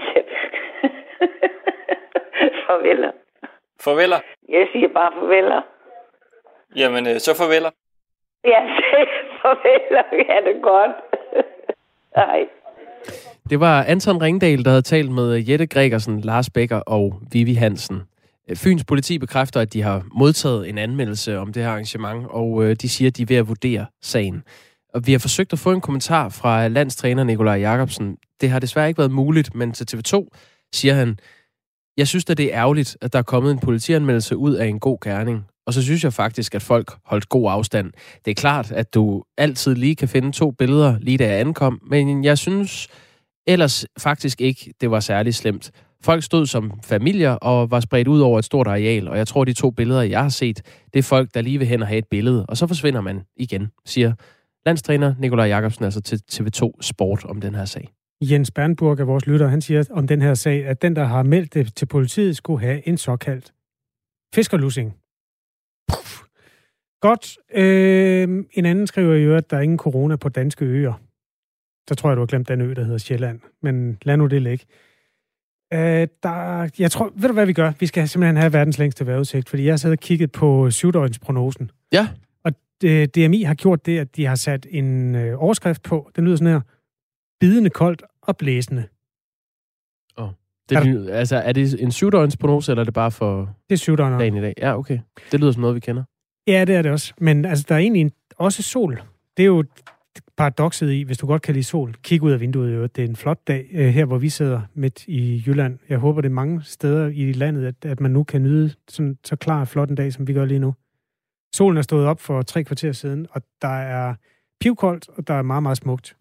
*laughs* farveler. Farveler? Jeg siger bare farveler. Jamen, øh, så farveler. Jeg siger farveler. Ja, det er godt. Nej. Det var Anton Ringdal, der havde talt med Jette Gregersen, Lars Becker og Vivi Hansen. Fyns politi bekræfter, at de har modtaget en anmeldelse om det her arrangement, og øh, de siger, at de er ved at vurdere sagen. Og vi har forsøgt at få en kommentar fra landstræner Nikolaj Jakobsen. Det har desværre ikke været muligt, men til TV2 siger han, jeg synes da, det er ærgerligt, at der er kommet en politianmeldelse ud af en god gerning. Og så synes jeg faktisk, at folk holdt god afstand. Det er klart, at du altid lige kan finde to billeder, lige da jeg ankom, men jeg synes ellers faktisk ikke, det var særlig slemt. Folk stod som familier og var spredt ud over et stort areal, og jeg tror, de to billeder, jeg har set, det er folk, der lige vil hen og have et billede, og så forsvinder man igen, siger landstræner Nikolaj Jakobsen altså til TV2 Sport om den her sag. Jens Bernburg er vores lytter, han siger om den her sag, at den, der har meldt det til politiet, skulle have en såkaldt fiskerlussing. Puff. Godt. Øh, en anden skriver øvrigt, at der er ingen corona på danske øer. Så tror jeg, du har glemt den ø, der hedder Sjælland. Men lad nu det ligge. Øh, der, jeg tror, ved du hvad vi gør? Vi skal simpelthen have verdens længste vejrudsigt, fordi jeg har siddet og kigget på syvdøgnsprognosen. Ja. Øh, DMI har gjort det, at de har sat en øh, overskrift på. Den lyder sådan her. Bidende koldt og blæsende. Det, Er er, altså, er det en syvdøgnsprognose, eller er det bare for Det er syvdøgner. dagen i dag? Ja, okay. Det lyder som noget, vi kender. Ja, det er det også. Men altså, der er egentlig en, også sol. Det er jo paradokset i, hvis du godt kan lide sol, kig ud af vinduet. Jo. Det er en flot dag øh, her, hvor vi sidder midt i Jylland. Jeg håber, det er mange steder i landet, at, at man nu kan nyde sådan, så klar og flot en dag, som vi gør lige nu. Solen er stået op for tre kvarter siden, og der er pivkoldt, og der er meget, meget smukt.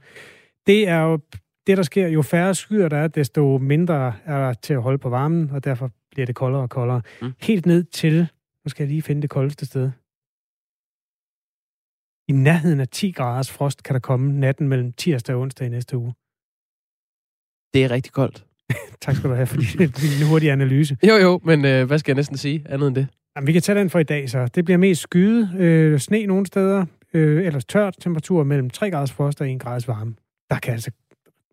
Det er jo det, der sker. Jo færre skyer der er, desto mindre er der til at holde på varmen, og derfor bliver det koldere og koldere. Mm. Helt ned til, nu skal jeg lige finde det koldeste sted. I nærheden af 10 graders frost kan der komme natten mellem tirsdag og onsdag i næste uge. Det er rigtig koldt. *laughs* tak skal du have, fordi det er en hurtig analyse. Jo, jo, men øh, hvad skal jeg næsten sige andet end det? Jamen, vi kan tage den for i dag, så. Det bliver mest skyde, øh, sne nogle steder, øh, ellers tørt temperatur mellem 3 graders frost og 1 graders varme. Der kan altså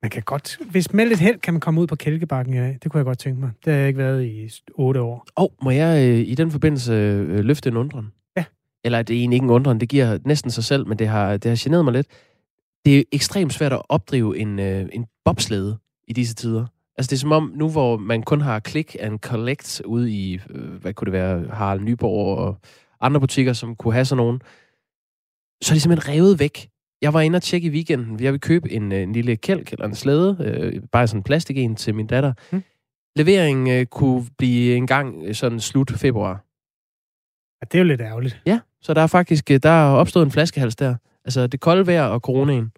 man kan godt, hvis med lidt held kan man komme ud på Kælkebakken ja. Det kunne jeg godt tænke mig. Det har jeg ikke været i otte år. Og må jeg øh, i den forbindelse øh, løfte en undren? Ja. Eller det er egentlig ikke en undren, det giver næsten sig selv, men det har, det har generet mig lidt. Det er ekstremt svært at opdrive en, øh, en bobslede i disse tider. Altså det er som om, nu hvor man kun har click and collect ude i, øh, hvad kunne det være, Harald Nyborg og andre butikker, som kunne have sådan nogen, så er de simpelthen revet væk. Jeg var inde og tjekke i weekenden. Jeg vil købe en, øh, en lille kælk eller en slæde, øh, bare sådan en plastik en til min datter. Hmm. Leveringen øh, kunne blive en gang øh, sådan slut februar. Ja, det er jo lidt ærgerligt. Ja, så der er faktisk der er opstået en flaskehals der. Altså det kolde vejr og coronaen.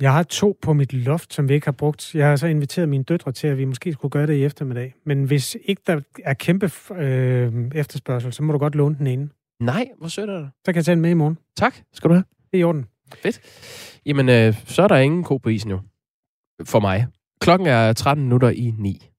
Jeg har to på mit loft, som vi ikke har brugt. Jeg har så inviteret mine døtre til, at vi måske skulle gøre det i eftermiddag. Men hvis ikke der er kæmpe øh, efterspørgsel, så må du godt låne den ene. Nej, hvor sødt er det. Så kan jeg tage den med i morgen. Tak, skal du have. Det er i orden. Fedt. Jamen, øh, så er der ingen ko på isen jo. For mig. Klokken er 13 minutter i 9.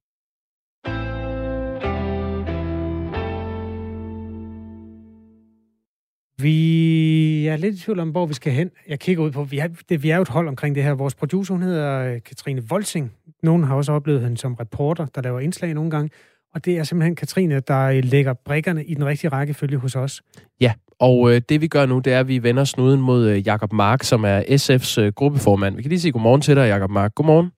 Vi er lidt i tvivl om, hvor vi skal hen. Jeg kigger ud på, vi er, det, vi er jo et hold omkring det her. Vores producer, hun hedder øh, Katrine Volsing. Nogen har også oplevet hende som reporter, der laver indslag nogle gange. Og det er simpelthen Katrine, der lægger brikkerne i den rigtige rækkefølge hos os. Ja, og øh, det vi gør nu, det er, at vi vender snuden mod øh, Jakob Mark, som er SF's øh, gruppeformand. Vi kan lige sige godmorgen til dig, Jakob Mark. Godmorgen.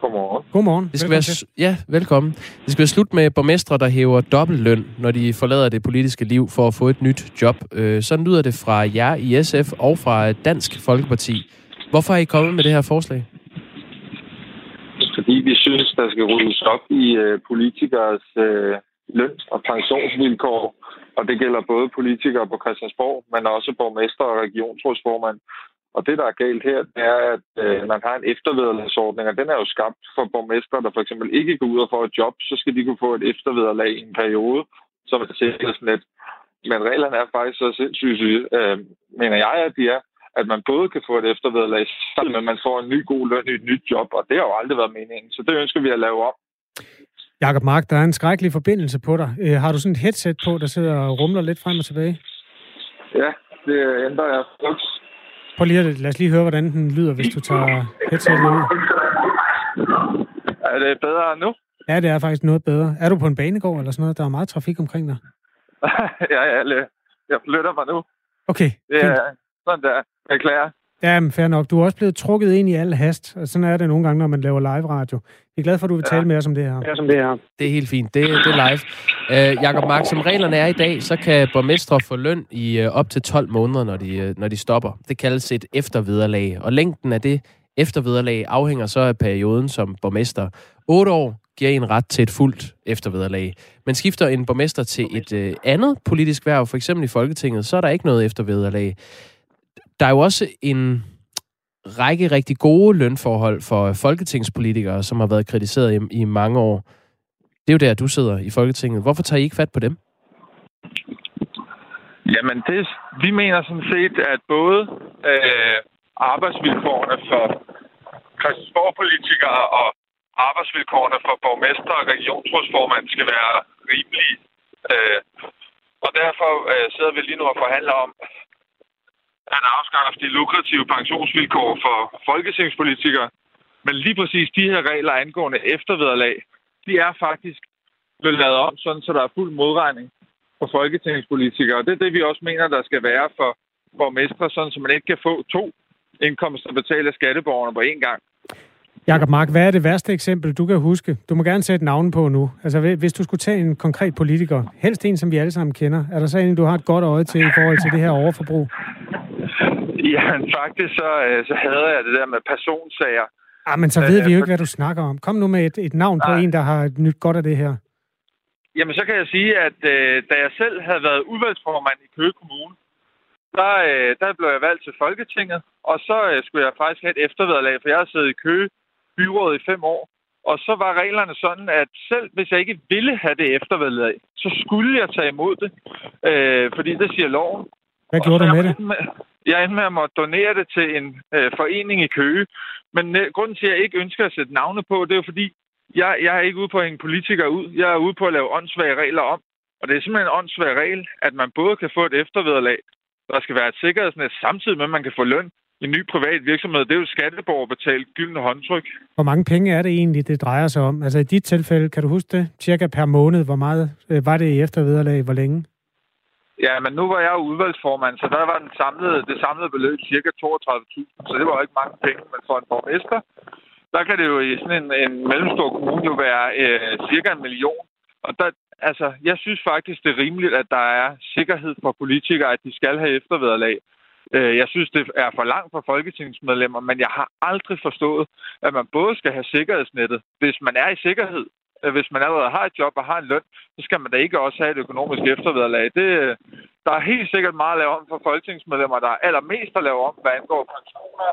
Godmorgen. Godmorgen. Det skal være, ja, velkommen. Det skal være slut med borgmestre, der hæver dobbeltløn, når de forlader det politiske liv for at få et nyt job. Øh, sådan lyder det fra jer i SF og fra Dansk Folkeparti. Hvorfor er I kommet med det her forslag? Fordi vi synes, der skal ryddes op i øh, politikers øh, løn- og pensionsvilkår. Og det gælder både politikere på Christiansborg, men også borgmester og regionsrådsformand. Og det, der er galt her, det er, at øh, man har en eftervederlagsordning, og den er jo skabt for borgmester, der for eksempel ikke går ud og får et job, så skal de kunne få et eftervederlag i en periode, som er sikkerhedsnet. Men reglerne er faktisk så sindssygt, øh, mener jeg, at de er, at man både kan få et eftervederlag, men man får en ny god løn i et nyt job, og det har jo aldrig været meningen. Så det ønsker vi at lave op. Jakob Mark, der er en skrækkelig forbindelse på dig. Øh, har du sådan et headset på, der sidder og rumler lidt frem og tilbage? Ja, det ændrer jeg. Prøv lige at, lad os lige høre, hvordan den lyder, hvis du tager headsetet ud. Er det bedre nu? Ja, det er faktisk noget bedre. Er du på en banegård eller sådan noget? Der er meget trafik omkring dig. *laughs* ja, jeg, jeg flytter mig nu. Okay, Det er sådan der. Jeg klager. Ja, men fair nok. Du er også blevet trukket ind i al hast, og sådan er det nogle gange, når man laver live radio. Jeg er glad for, at du vil tale med os om det her. Ja, som det her. Det er helt fint. Det, det er live. Øh, Jakob Mark, som reglerne er i dag, så kan borgmestre få løn i øh, op til 12 måneder, når de, øh, når de stopper. Det kaldes et eftervederlag. Og længden af det eftervederlag afhænger så af perioden som borgmester. 8 år giver en ret til et fuldt eftervederlag. Men skifter en borgmester til et øh, andet politisk værv, for eksempel i Folketinget, så er der ikke noget eftervederlag. Der er jo også en række rigtig gode lønforhold for folketingspolitikere, som har været kritiseret i, i mange år. Det er jo der, du sidder i Folketinget. Hvorfor tager I ikke fat på dem? Jamen, det, vi mener sådan set, at både øh, arbejdsvilkårene for Christiansborg-politikere og arbejdsvilkårene for borgmester og regionsrådsformand skal være rimelige. Øh, og derfor øh, sidder vi lige nu og forhandler om at afskaffe de lukrative pensionsvilkår for folketingspolitikere. Men lige præcis de her regler angående eftervederlag, de er faktisk blevet lavet om, sådan, så der er fuld modregning for folketingspolitikere. Og det er det, vi også mener, der skal være for borgmestre, sådan så man ikke kan få to indkomster betalt af skatteborgerne på én gang. Jakob Mark, hvad er det værste eksempel, du kan huske? Du må gerne sætte navn på nu. Altså, hvis du skulle tage en konkret politiker, helst en, som vi alle sammen kender, er der så en, du har et godt øje til i forhold til det her overforbrug? Ja, faktisk så, øh, så havde jeg det der med personsager. Ah, men så ved vi jo ikke, hvad du snakker om. Kom nu med et, et navn på en, der har nyt godt af det her. Jamen, så kan jeg sige, at øh, da jeg selv havde været udvalgsformand i Køge Kommune, der, øh, der blev jeg valgt til Folketinget, og så øh, skulle jeg faktisk have et eftervederlag, for jeg har siddet i Køge byrådet i fem år. Og så var reglerne sådan, at selv hvis jeg ikke ville have det eftervederlag, så skulle jeg tage imod det, øh, fordi det siger loven. Hvad gjorde du med det? Med, jeg endte med at måtte donere det til en øh, forening i Køge. Men øh, grunden til, at jeg ikke ønsker at sætte navne på, det er jo fordi, jeg, jeg er ikke ude på at hænge politikere ud. Jeg er ude på at lave åndssvage regler om. Og det er simpelthen en åndssvag regel, at man både kan få et eftervederlag, der skal være et sikkerhedsnet, samtidig med, at man kan få løn i en ny privat virksomhed. Det er jo skatteborgerbetalt gyldne håndtryk. Hvor mange penge er det egentlig, det drejer sig om? Altså i dit tilfælde, kan du huske det? Cirka per måned, hvor meget øh, var det i eftervederlag? Hvor længe? Ja, men nu var jeg jo udvalgsformand, så der var den samlede, det samlede beløb cirka 32.000, så det var jo ikke mange penge. Men for en borgmester, der kan det jo i sådan en, en mellemstor kommune jo være øh, cirka en million. Og der, altså, jeg synes faktisk, det er rimeligt, at der er sikkerhed for politikere, at de skal have eftervederlag. Øh, jeg synes, det er for langt for folketingsmedlemmer, men jeg har aldrig forstået, at man både skal have sikkerhedsnettet, hvis man er i sikkerhed, Øh, hvis man allerede har et job og har en løn, så skal man da ikke også have et økonomisk eftervederlag. Det, der er helt sikkert meget at lave om for folketingsmedlemmer, der er allermest at lave om, hvad angår pensioner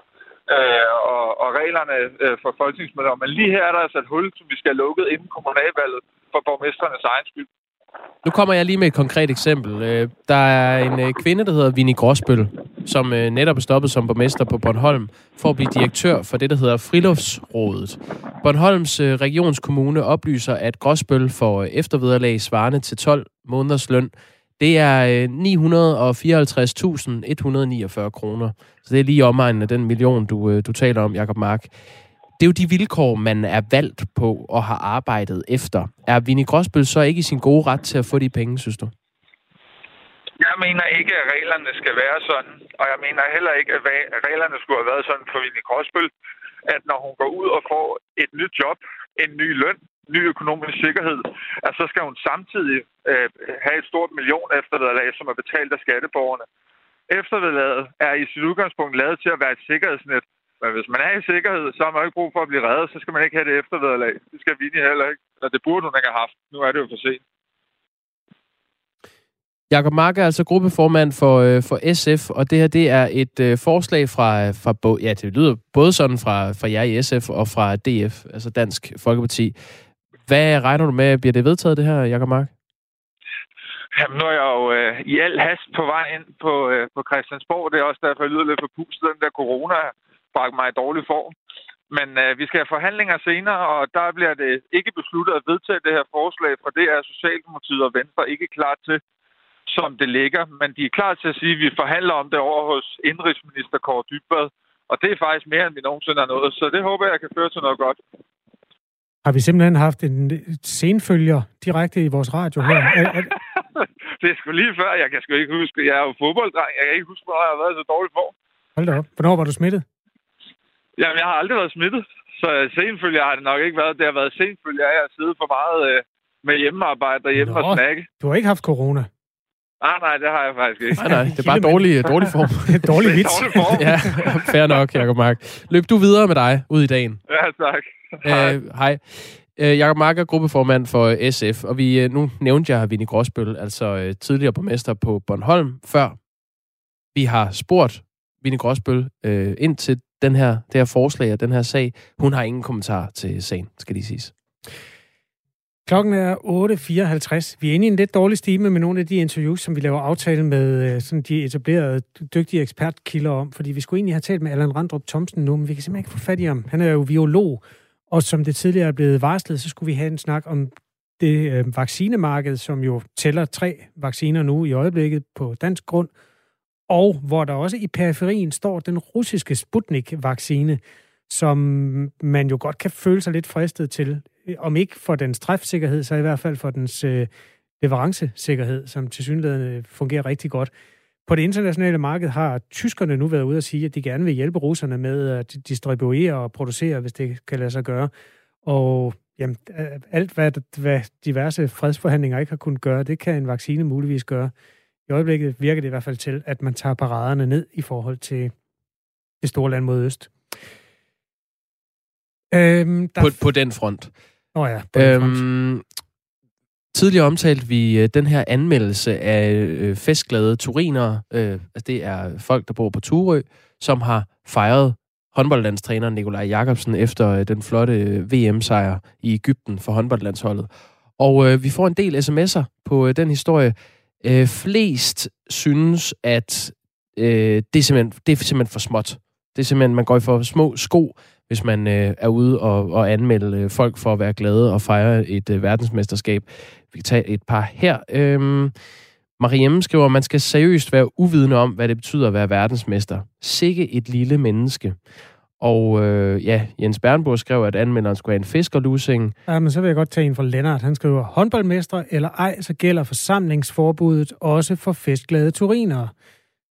øh, og, og reglerne øh, for folketingsmedlemmer. Men lige her er der altså et hul, som vi skal have lukket inden kommunalvalget for borgmesternes egen skyld. Nu kommer jeg lige med et konkret eksempel. Øh, der er en øh, kvinde, der hedder Vinnie Gråsbøl, som øh, netop er stoppet som borgmester på Bornholm for at blive direktør for det, der hedder Friluftsrådet. Bornholms regionskommune oplyser, at Gråsbøl får eftervederlag svarende til 12 måneders løn. Det er 954.149 kroner. Så det er lige omegnen af den million, du, du taler om, Jakob Mark det er jo de vilkår, man er valgt på og har arbejdet efter. Er Vinnie Gråsbøl så ikke i sin gode ret til at få de penge, synes du? Jeg mener ikke, at reglerne skal være sådan, og jeg mener heller ikke, at reglerne skulle have været sådan for Vinnie Gråsbøl, at når hun går ud og får et nyt job, en ny løn, ny økonomisk sikkerhed, at så skal hun samtidig øh, have et stort million eftervederlag, som er betalt af skatteborgerne. Eftervedlaget er i sit udgangspunkt lavet til at være et sikkerhedsnet, men hvis man er i sikkerhed, så har man ikke brug for at blive reddet, så skal man ikke have det eftervederlag. Det skal Vinnie heller ikke. Eller det burde hun ikke have haft. Nu er det jo for sent. Jakob Mark er altså gruppeformand for, øh, for SF, og det her det er et øh, forslag fra, fra ja, det lyder både sådan fra, fra jer i SF og fra DF, altså Dansk Folkeparti. Hvad regner du med, bliver det vedtaget det her, Jakob Mark? Jamen, nu er jeg jo øh, i al hast på vej ind på, øh, på Christiansborg. Det er også derfor, jeg lyder lidt for pustet, den der corona bragt mig i dårlig form. Men øh, vi skal have forhandlinger senere, og der bliver det ikke besluttet at vedtage det her forslag, for det er Socialdemokratiet og Venstre ikke klar til, som det ligger. Men de er klar til at sige, at vi forhandler om det over hos indrigsminister Kåre Dybvad. Og det er faktisk mere, end vi nogensinde har nået. Så det håber jeg kan føre til noget godt. Har vi simpelthen haft en senfølger direkte i vores radio her? *laughs* det er sgu lige før. Jeg kan sgu ikke huske. Jeg er jo fodbolddreng. Jeg kan ikke huske, hvornår jeg har været så dårlig form. Hold da op. Hvornår var du smittet? Jamen, jeg har aldrig været smittet, så senfølge har det nok ikke været. Det har været senfølge af at sidde for meget øh, med hjemmearbejde og hjemme Nå, og snakke. Du har ikke haft corona? Nej, nej, det har jeg faktisk ikke. Nej, nej, det er bare dårlig, dårlig form. *laughs* dårlig vits. Dårlig form. *laughs* ja, fair nok, Jacob Mark. Løb du videre med dig ud i dagen. Ja, tak. Hej. Øh, hej. Øh, Jakob Mark er gruppeformand for SF, og vi, øh, nu nævnte jeg Vinnie Gråsbøl, altså øh, tidligere borgmester på Bornholm, før vi har spurgt Vinnie Gråsbøl øh, ind til den her, det her forslag og den her sag. Hun har ingen kommentar til sagen, skal lige siges. Klokken er 8.54. Vi er inde i en lidt dårlig stime med nogle af de interviews, som vi laver aftale med øh, sådan de etablerede, dygtige ekspertkilder om, fordi vi skulle egentlig have talt med Allan Randrup Thomsen nu, men vi kan simpelthen ikke få fat i ham. Han er jo biolog, og som det tidligere er blevet varslet, så skulle vi have en snak om det øh, vaccinemarked, som jo tæller tre vacciner nu i øjeblikket på dansk grund, og hvor der også i periferien står den russiske Sputnik-vaccine, som man jo godt kan føle sig lidt fristet til, om ikke for dens træfsikkerhed, så i hvert fald for dens øh, leverancesikkerhed, som til synligheden fungerer rigtig godt. På det internationale marked har tyskerne nu været ude at sige, at de gerne vil hjælpe russerne med at distribuere og producere, hvis det kan lade sig gøre. Og jamen, alt, hvad, hvad diverse fredsforhandlinger ikke har kunnet gøre, det kan en vaccine muligvis gøre. I øjeblikket virker det i hvert fald til, at man tager paraderne ned i forhold til det store land mod øst. Øhm, der... på, på den front. Åh oh ja, på den øhm, front. Tidligere omtalte vi øh, den her anmeldelse af øh, festglade turinere. Øh, altså det er folk, der bor på Turø, som har fejret håndboldlandstræner Nikolaj Jakobsen efter øh, den flotte øh, VM-sejr i Ægypten for håndboldlandsholdet. Og øh, vi får en del sms'er på øh, den historie. Øh, flest synes, at øh, det, er simpelthen, det er simpelthen for småt. Det er simpelthen, man går i for små sko, hvis man øh, er ude og, og anmelde øh, folk for at være glade og fejre et øh, verdensmesterskab. Vi kan tage et par her. Øhm, Mariemme skriver, at man skal seriøst være uvidende om, hvad det betyder at være verdensmester. Sikke et lille menneske. Og øh, ja, Jens Bernburg skrev, at anmelderen skulle have en fiskerlusing. Ja, men så vil jeg godt tage en fra Lennart. Han skriver, håndboldmestre eller ej, så gælder forsamlingsforbuddet også for festglade turinere.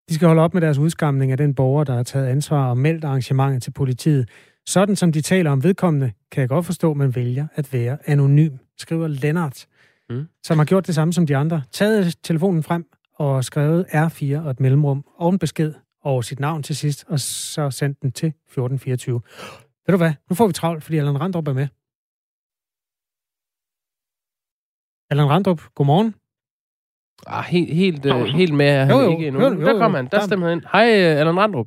De skal holde op med deres udskamning af den borger, der har taget ansvar og meldt arrangementet til politiet. Sådan som de taler om vedkommende, kan jeg godt forstå, at man vælger at være anonym, skriver Lennart, mm. som har gjort det samme som de andre. Taget telefonen frem og skrevet R4 og et mellemrum og en besked over sit navn til sidst, og så sendt den til 1424. Ved du hvad? Nu får vi travlt, fordi Allan Randrup er med. Allan Randrup, godmorgen. Ah, helt, helt, uh, helt med er han jo, jo, ikke endnu. Jo, jo, der kommer han. Der stemmer han ind. Hej, uh, Allan Randrup.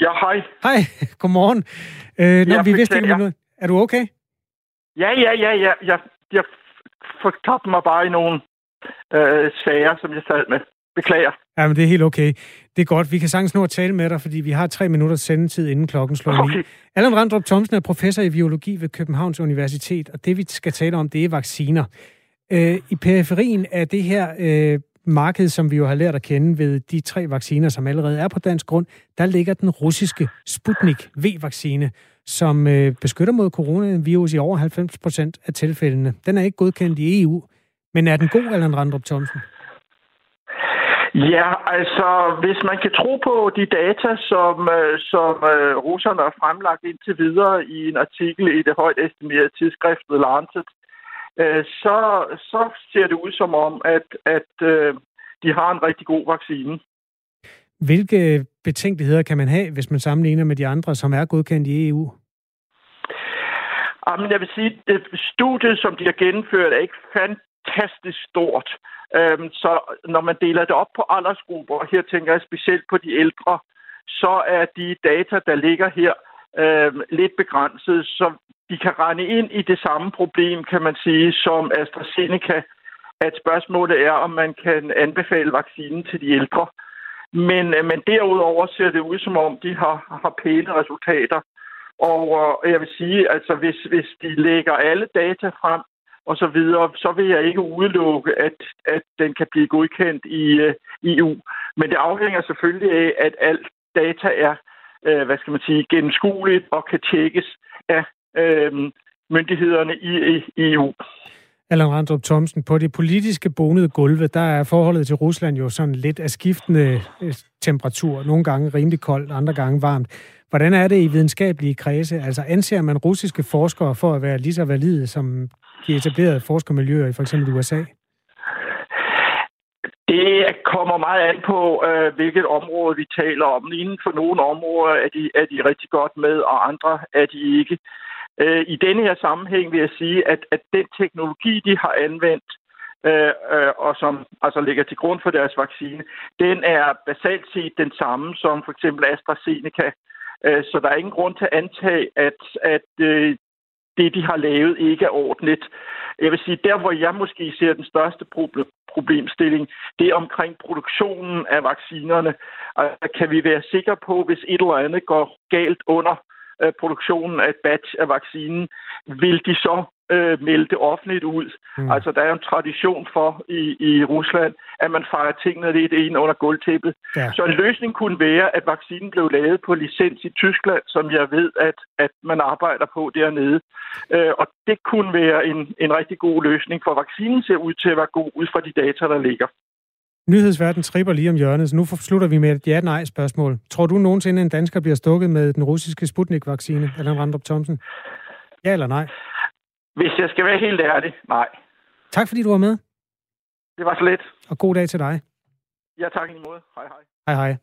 Ja, hej. Hej, *laughs* godmorgen. Uh, nå, vi vidste ikke noget. Er du okay? Ja, ja, ja, ja. Jeg, jeg fortabte mig bare i nogle uh, sager, som jeg sad med. Beklager. Ja, men det er helt okay. Det er godt. Vi kan sagtens nå at tale med dig, fordi vi har tre minutters sendetid, inden klokken slår okay. 9. Allan Randrup Thomsen er professor i biologi ved Københavns Universitet, og det vi skal tale om, det er vacciner. Øh, I periferien af det her øh, marked, som vi jo har lært at kende ved de tre vacciner, som allerede er på dansk grund, der ligger den russiske Sputnik V-vaccine, som øh, beskytter mod coronavirus i over 90 procent af tilfældene. Den er ikke godkendt i EU, men er den god, Allan Randrup Thomsen? Ja, altså, hvis man kan tro på de data, som, øh, som uh, russerne har fremlagt indtil videre i en artikel i det højt estimerede tidsskrift The Lancet, uh, så, så ser det ud som om, at, at uh, de har en rigtig god vaccine. Hvilke betænkeligheder kan man have, hvis man sammenligner med de andre, som er godkendt i EU? Jamen, jeg vil sige, at studiet, som de har gennemført, er ikke fantastisk stort. Øhm, så når man deler det op på aldersgrupper, og her tænker jeg specielt på de ældre, så er de data, der ligger her, øhm, lidt begrænset, så de kan rende ind i det samme problem, kan man sige, som AstraZeneca, at spørgsmålet er, om man kan anbefale vaccinen til de ældre. Men, øh, men derudover ser det ud, som om de har, har pæne resultater. Og øh, jeg vil sige, altså hvis, hvis de lægger alle data frem, og så videre, så vil jeg ikke udelukke, at, at den kan blive godkendt i øh, EU. Men det afhænger selvfølgelig af, at alt data er, øh, hvad skal man sige, gennemskueligt og kan tjekkes af øh, myndighederne i, i EU. Allan Randrup Thomsen, på det politiske bonede gulve, der er forholdet til Rusland jo sådan lidt af skiftende øh, temperatur. Nogle gange rimelig koldt, andre gange varmt. Hvordan er det i videnskabelige kredse? Altså anser man russiske forskere for at være lige så valide som de etablerede forskermiljøer i for eksempel USA? Det kommer meget an på, øh, hvilket område vi taler om. Inden for nogle områder er de, er de rigtig godt med, og andre er de ikke. Øh, I denne her sammenhæng vil jeg sige, at, at den teknologi, de har anvendt, øh, øh, og som altså ligger til grund for deres vaccine, den er basalt set den samme som for eksempel AstraZeneca. Øh, så der er ingen grund til at antage, at, at øh, det, de har lavet, ikke er ordentligt. Jeg vil sige, der hvor jeg måske ser den største problemstilling, det er omkring produktionen af vaccinerne. Altså, kan vi være sikre på, hvis et eller andet går galt under øh, produktionen af et batch af vaccinen, vil de så øh, melde det offentligt ud. Mm. Altså, der er en tradition for i, i Rusland, at man fejrer tingene lidt ind under gulvtæppet. Ja. Så en løsning kunne være, at vaccinen blev lavet på licens i Tyskland, som jeg ved, at, at man arbejder på dernede. Øh, og det kunne være en, en rigtig god løsning, for vaccinen ser ud til at være god ud fra de data, der ligger. Nyhedsverden tripper lige om hjørnet, så nu slutter vi med et ja-nej-spørgsmål. Tror du nogensinde, en dansker bliver stukket med den russiske Sputnik-vaccine, Allan Randrup Thomsen? Ja eller nej? Hvis jeg skal være helt ærlig, nej. Tak fordi du var med. Det var så lidt. Og god dag til dig. Ja, tak i måde. Hej, hej. Hej, hej.